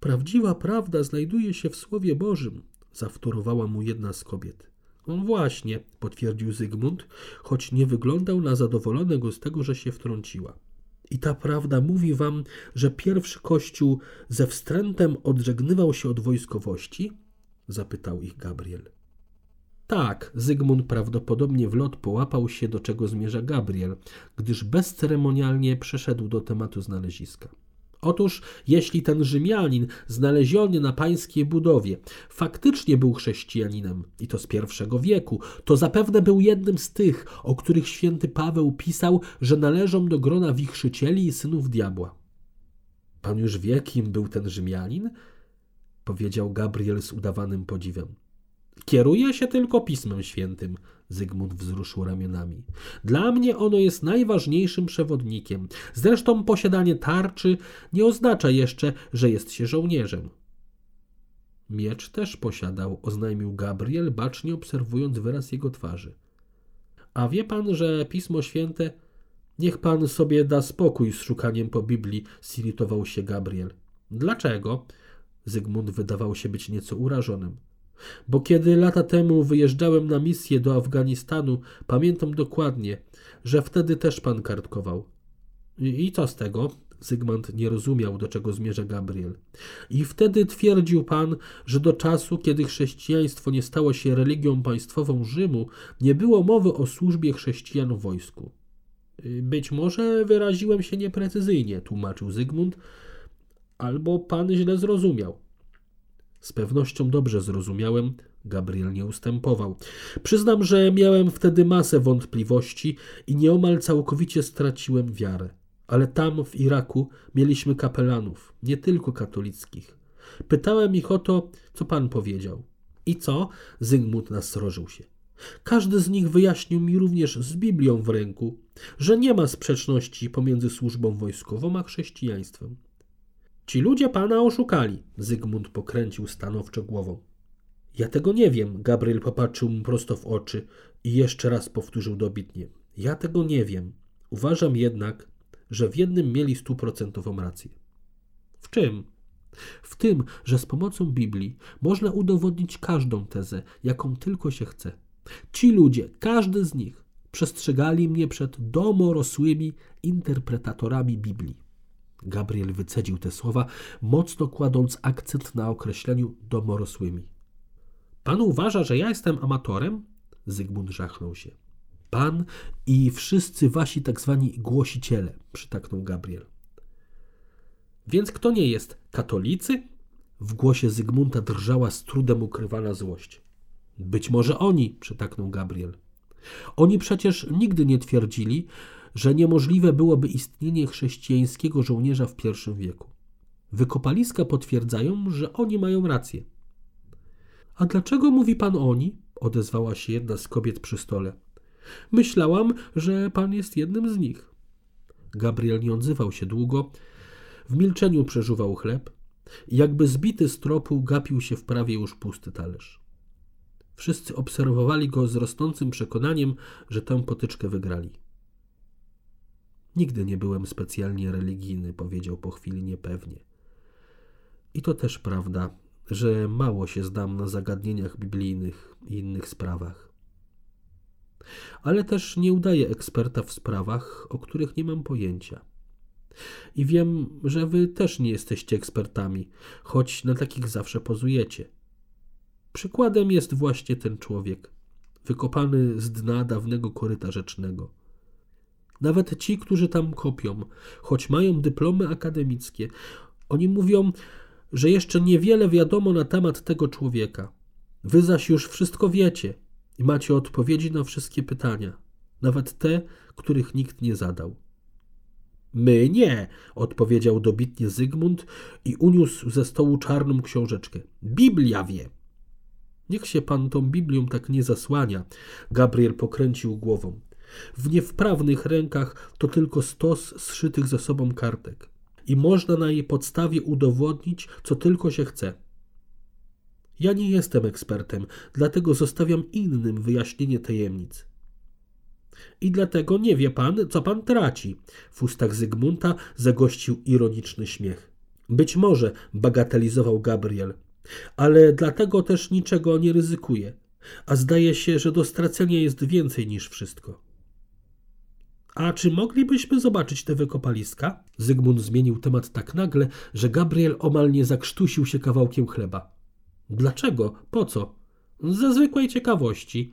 Prawdziwa prawda znajduje się w Słowie Bożym, zawtórowała mu jedna z kobiet. No właśnie, potwierdził Zygmunt, choć nie wyglądał na zadowolonego z tego, że się wtrąciła. I ta prawda mówi wam, że pierwszy kościół ze wstrętem odżegnywał się od wojskowości? zapytał ich Gabriel. Tak, Zygmunt prawdopodobnie w lot połapał się, do czego zmierza Gabriel, gdyż bezceremonialnie przeszedł do tematu znaleziska. Otóż, jeśli ten Rzymianin znaleziony na pańskiej budowie faktycznie był chrześcijaninem, i to z pierwszego wieku, to zapewne był jednym z tych, o których święty Paweł pisał, że należą do grona wichrzycieli i synów diabła. Pan już wie, kim był ten Rzymianin? powiedział Gabriel z udawanym podziwem. Kieruje się tylko Pismem Świętym, Zygmunt wzruszył ramionami. Dla mnie ono jest najważniejszym przewodnikiem. Zresztą posiadanie tarczy nie oznacza jeszcze, że jest się żołnierzem. Miecz też posiadał, oznajmił Gabriel, bacznie obserwując wyraz jego twarzy. A wie pan, że Pismo Święte. Niech pan sobie da spokój z szukaniem po Biblii, zirytował się Gabriel. Dlaczego? Zygmunt wydawał się być nieco urażonym. Bo kiedy lata temu wyjeżdżałem na misję do Afganistanu, pamiętam dokładnie, że wtedy też pan kartkował. I, i co z tego? Zygmunt nie rozumiał, do czego zmierza Gabriel. I wtedy twierdził pan, że do czasu, kiedy chrześcijaństwo nie stało się religią państwową Rzymu, nie było mowy o służbie chrześcijan w wojsku. Być może wyraziłem się nieprecyzyjnie, tłumaczył Zygmunt, albo pan źle zrozumiał. Z pewnością dobrze zrozumiałem, Gabriel nie ustępował. Przyznam, że miałem wtedy masę wątpliwości i nieomal całkowicie straciłem wiarę. Ale tam, w Iraku, mieliśmy kapelanów, nie tylko katolickich. Pytałem ich o to, co pan powiedział. I co? Zygmunt nasrożył się. Każdy z nich wyjaśnił mi również z Biblią w ręku, że nie ma sprzeczności pomiędzy służbą wojskową a chrześcijaństwem. Ci ludzie pana oszukali. Zygmunt pokręcił stanowczo głową. Ja tego nie wiem. Gabriel popatrzył mu prosto w oczy i jeszcze raz powtórzył dobitnie. Ja tego nie wiem. Uważam jednak, że w jednym mieli stuprocentową rację. W czym? W tym, że z pomocą Biblii można udowodnić każdą tezę, jaką tylko się chce. Ci ludzie, każdy z nich, przestrzegali mnie przed domorosłymi interpretatorami Biblii. Gabriel wycedził te słowa, mocno kładąc akcent na określeniu domorosłymi. Pan uważa, że ja jestem amatorem? Zygmunt żachnął się. Pan i wszyscy wasi tak zwani głosiciele, przytaknął Gabriel. Więc kto nie jest? Katolicy? W głosie Zygmunta drżała z trudem ukrywana złość. Być może oni, przytaknął Gabriel. Oni przecież nigdy nie twierdzili, że niemożliwe byłoby istnienie chrześcijańskiego żołnierza w I wieku. Wykopaliska potwierdzają, że oni mają rację. A dlaczego mówi pan oni? odezwała się jedna z kobiet przy stole. Myślałam, że pan jest jednym z nich. Gabriel nie odzywał się długo. W milczeniu przeżuwał chleb. Jakby zbity z tropu, gapił się w prawie już pusty talerz. Wszyscy obserwowali go z rosnącym przekonaniem, że tę potyczkę wygrali. Nigdy nie byłem specjalnie religijny, powiedział po chwili niepewnie. I to też prawda, że mało się zdam na zagadnieniach biblijnych i innych sprawach. Ale też nie udaję eksperta w sprawach, o których nie mam pojęcia. I wiem, że wy też nie jesteście ekspertami, choć na takich zawsze pozujecie. Przykładem jest właśnie ten człowiek, wykopany z dna dawnego koryta rzecznego. Nawet ci, którzy tam kopią, choć mają dyplomy akademickie, oni mówią, że jeszcze niewiele wiadomo na temat tego człowieka. Wy zaś już wszystko wiecie i macie odpowiedzi na wszystkie pytania, nawet te, których nikt nie zadał. My nie, odpowiedział dobitnie Zygmunt i uniósł ze stołu czarną książeczkę. Biblia wie. Niech się pan tą Biblią tak nie zasłania. Gabriel pokręcił głową. W niewprawnych rękach to tylko stos zszytych ze sobą kartek. I można na jej podstawie udowodnić, co tylko się chce. Ja nie jestem ekspertem, dlatego zostawiam innym wyjaśnienie tajemnic. I dlatego nie wie pan, co pan traci. W ustach Zygmunta zagościł ironiczny śmiech. Być może, bagatelizował Gabriel, ale dlatego też niczego nie ryzykuje, a zdaje się, że do stracenia jest więcej niż wszystko. A czy moglibyśmy zobaczyć te wykopaliska? Zygmunt zmienił temat tak nagle, że Gabriel omal nie zakrztusił się kawałkiem chleba. Dlaczego? Po co? Ze zwykłej ciekawości.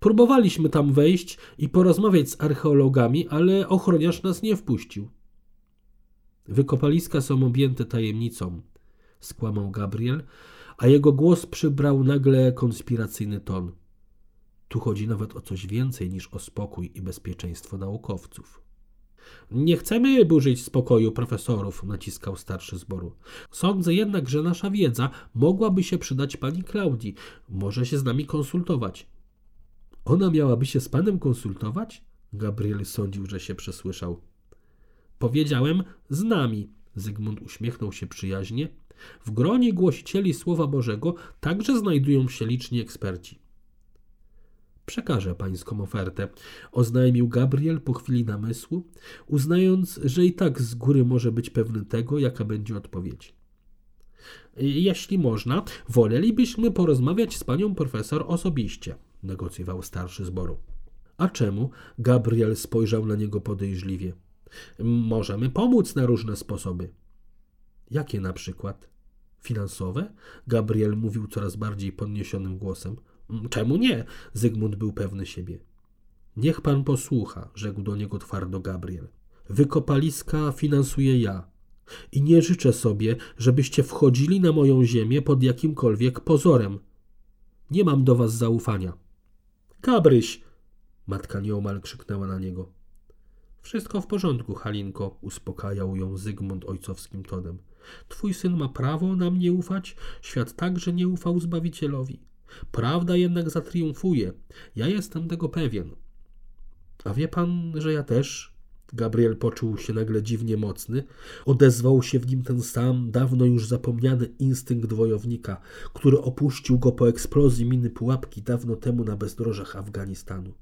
Próbowaliśmy tam wejść i porozmawiać z archeologami, ale ochroniarz nas nie wpuścił. Wykopaliska są objęte tajemnicą, skłamał Gabriel, a jego głos przybrał nagle konspiracyjny ton. Tu chodzi nawet o coś więcej niż o spokój i bezpieczeństwo naukowców. Nie chcemy burzyć spokoju profesorów, naciskał starszy zboru. Sądzę jednak, że nasza wiedza mogłaby się przydać pani Klaudii. Może się z nami konsultować. Ona miałaby się z panem konsultować? Gabriel sądził, że się przesłyszał. Powiedziałem z nami. Zygmunt uśmiechnął się przyjaźnie. W gronie głosicieli Słowa Bożego także znajdują się liczni eksperci. Przekażę pańską ofertę, oznajmił Gabriel po chwili namysłu, uznając, że i tak z góry może być pewny tego, jaka będzie odpowiedź. Jeśli można, wolelibyśmy porozmawiać z panią profesor osobiście, negocjował starszy zboru. A czemu? Gabriel spojrzał na niego podejrzliwie. Możemy pomóc na różne sposoby. Jakie na przykład? Finansowe? Gabriel mówił coraz bardziej podniesionym głosem. Czemu nie? Zygmunt był pewny siebie. Niech pan posłucha, rzekł do niego twardo Gabriel. Wykopaliska finansuję ja. I nie życzę sobie, żebyście wchodzili na moją ziemię pod jakimkolwiek pozorem. Nie mam do was zaufania. Gabryś! Matka nieomal krzyknęła na niego. Wszystko w porządku, Halinko, uspokajał ją Zygmunt ojcowskim tonem. Twój syn ma prawo nam nie ufać, świat także nie ufał Zbawicielowi. Prawda jednak zatriumfuje. Ja jestem tego pewien. A wie pan, że ja też? Gabriel poczuł się nagle dziwnie mocny. Odezwał się w nim ten sam, dawno już zapomniany instynkt wojownika, który opuścił go po eksplozji miny pułapki dawno temu na bezdrożach Afganistanu.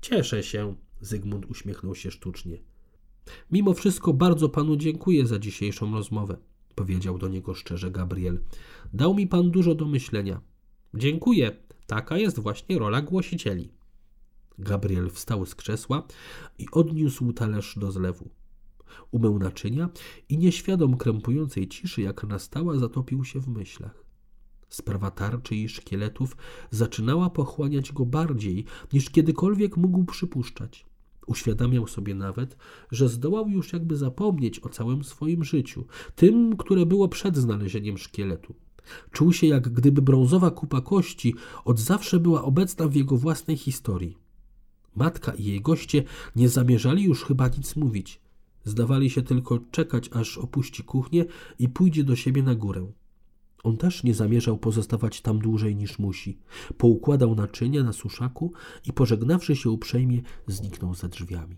Cieszę się, Zygmunt uśmiechnął się sztucznie. Mimo wszystko bardzo panu dziękuję za dzisiejszą rozmowę, powiedział do niego szczerze Gabriel. Dał mi pan dużo do myślenia. Dziękuję. Taka jest właśnie rola głosicieli. Gabriel wstał z krzesła i odniósł talerz do zlewu. Umył naczynia i nieświadom krępującej ciszy, jak nastała, zatopił się w myślach. Sprawa tarczy i szkieletów zaczynała pochłaniać go bardziej, niż kiedykolwiek mógł przypuszczać. Uświadamiał sobie nawet, że zdołał już jakby zapomnieć o całym swoim życiu, tym, które było przed znalezieniem szkieletu Czuł się, jak gdyby brązowa kupa kości od zawsze była obecna w jego własnej historii. Matka i jej goście nie zamierzali już chyba nic mówić. Zdawali się tylko czekać, aż opuści kuchnię i pójdzie do siebie na górę. On też nie zamierzał pozostawać tam dłużej niż musi. Poukładał naczynia na suszaku i pożegnawszy się uprzejmie, zniknął za drzwiami.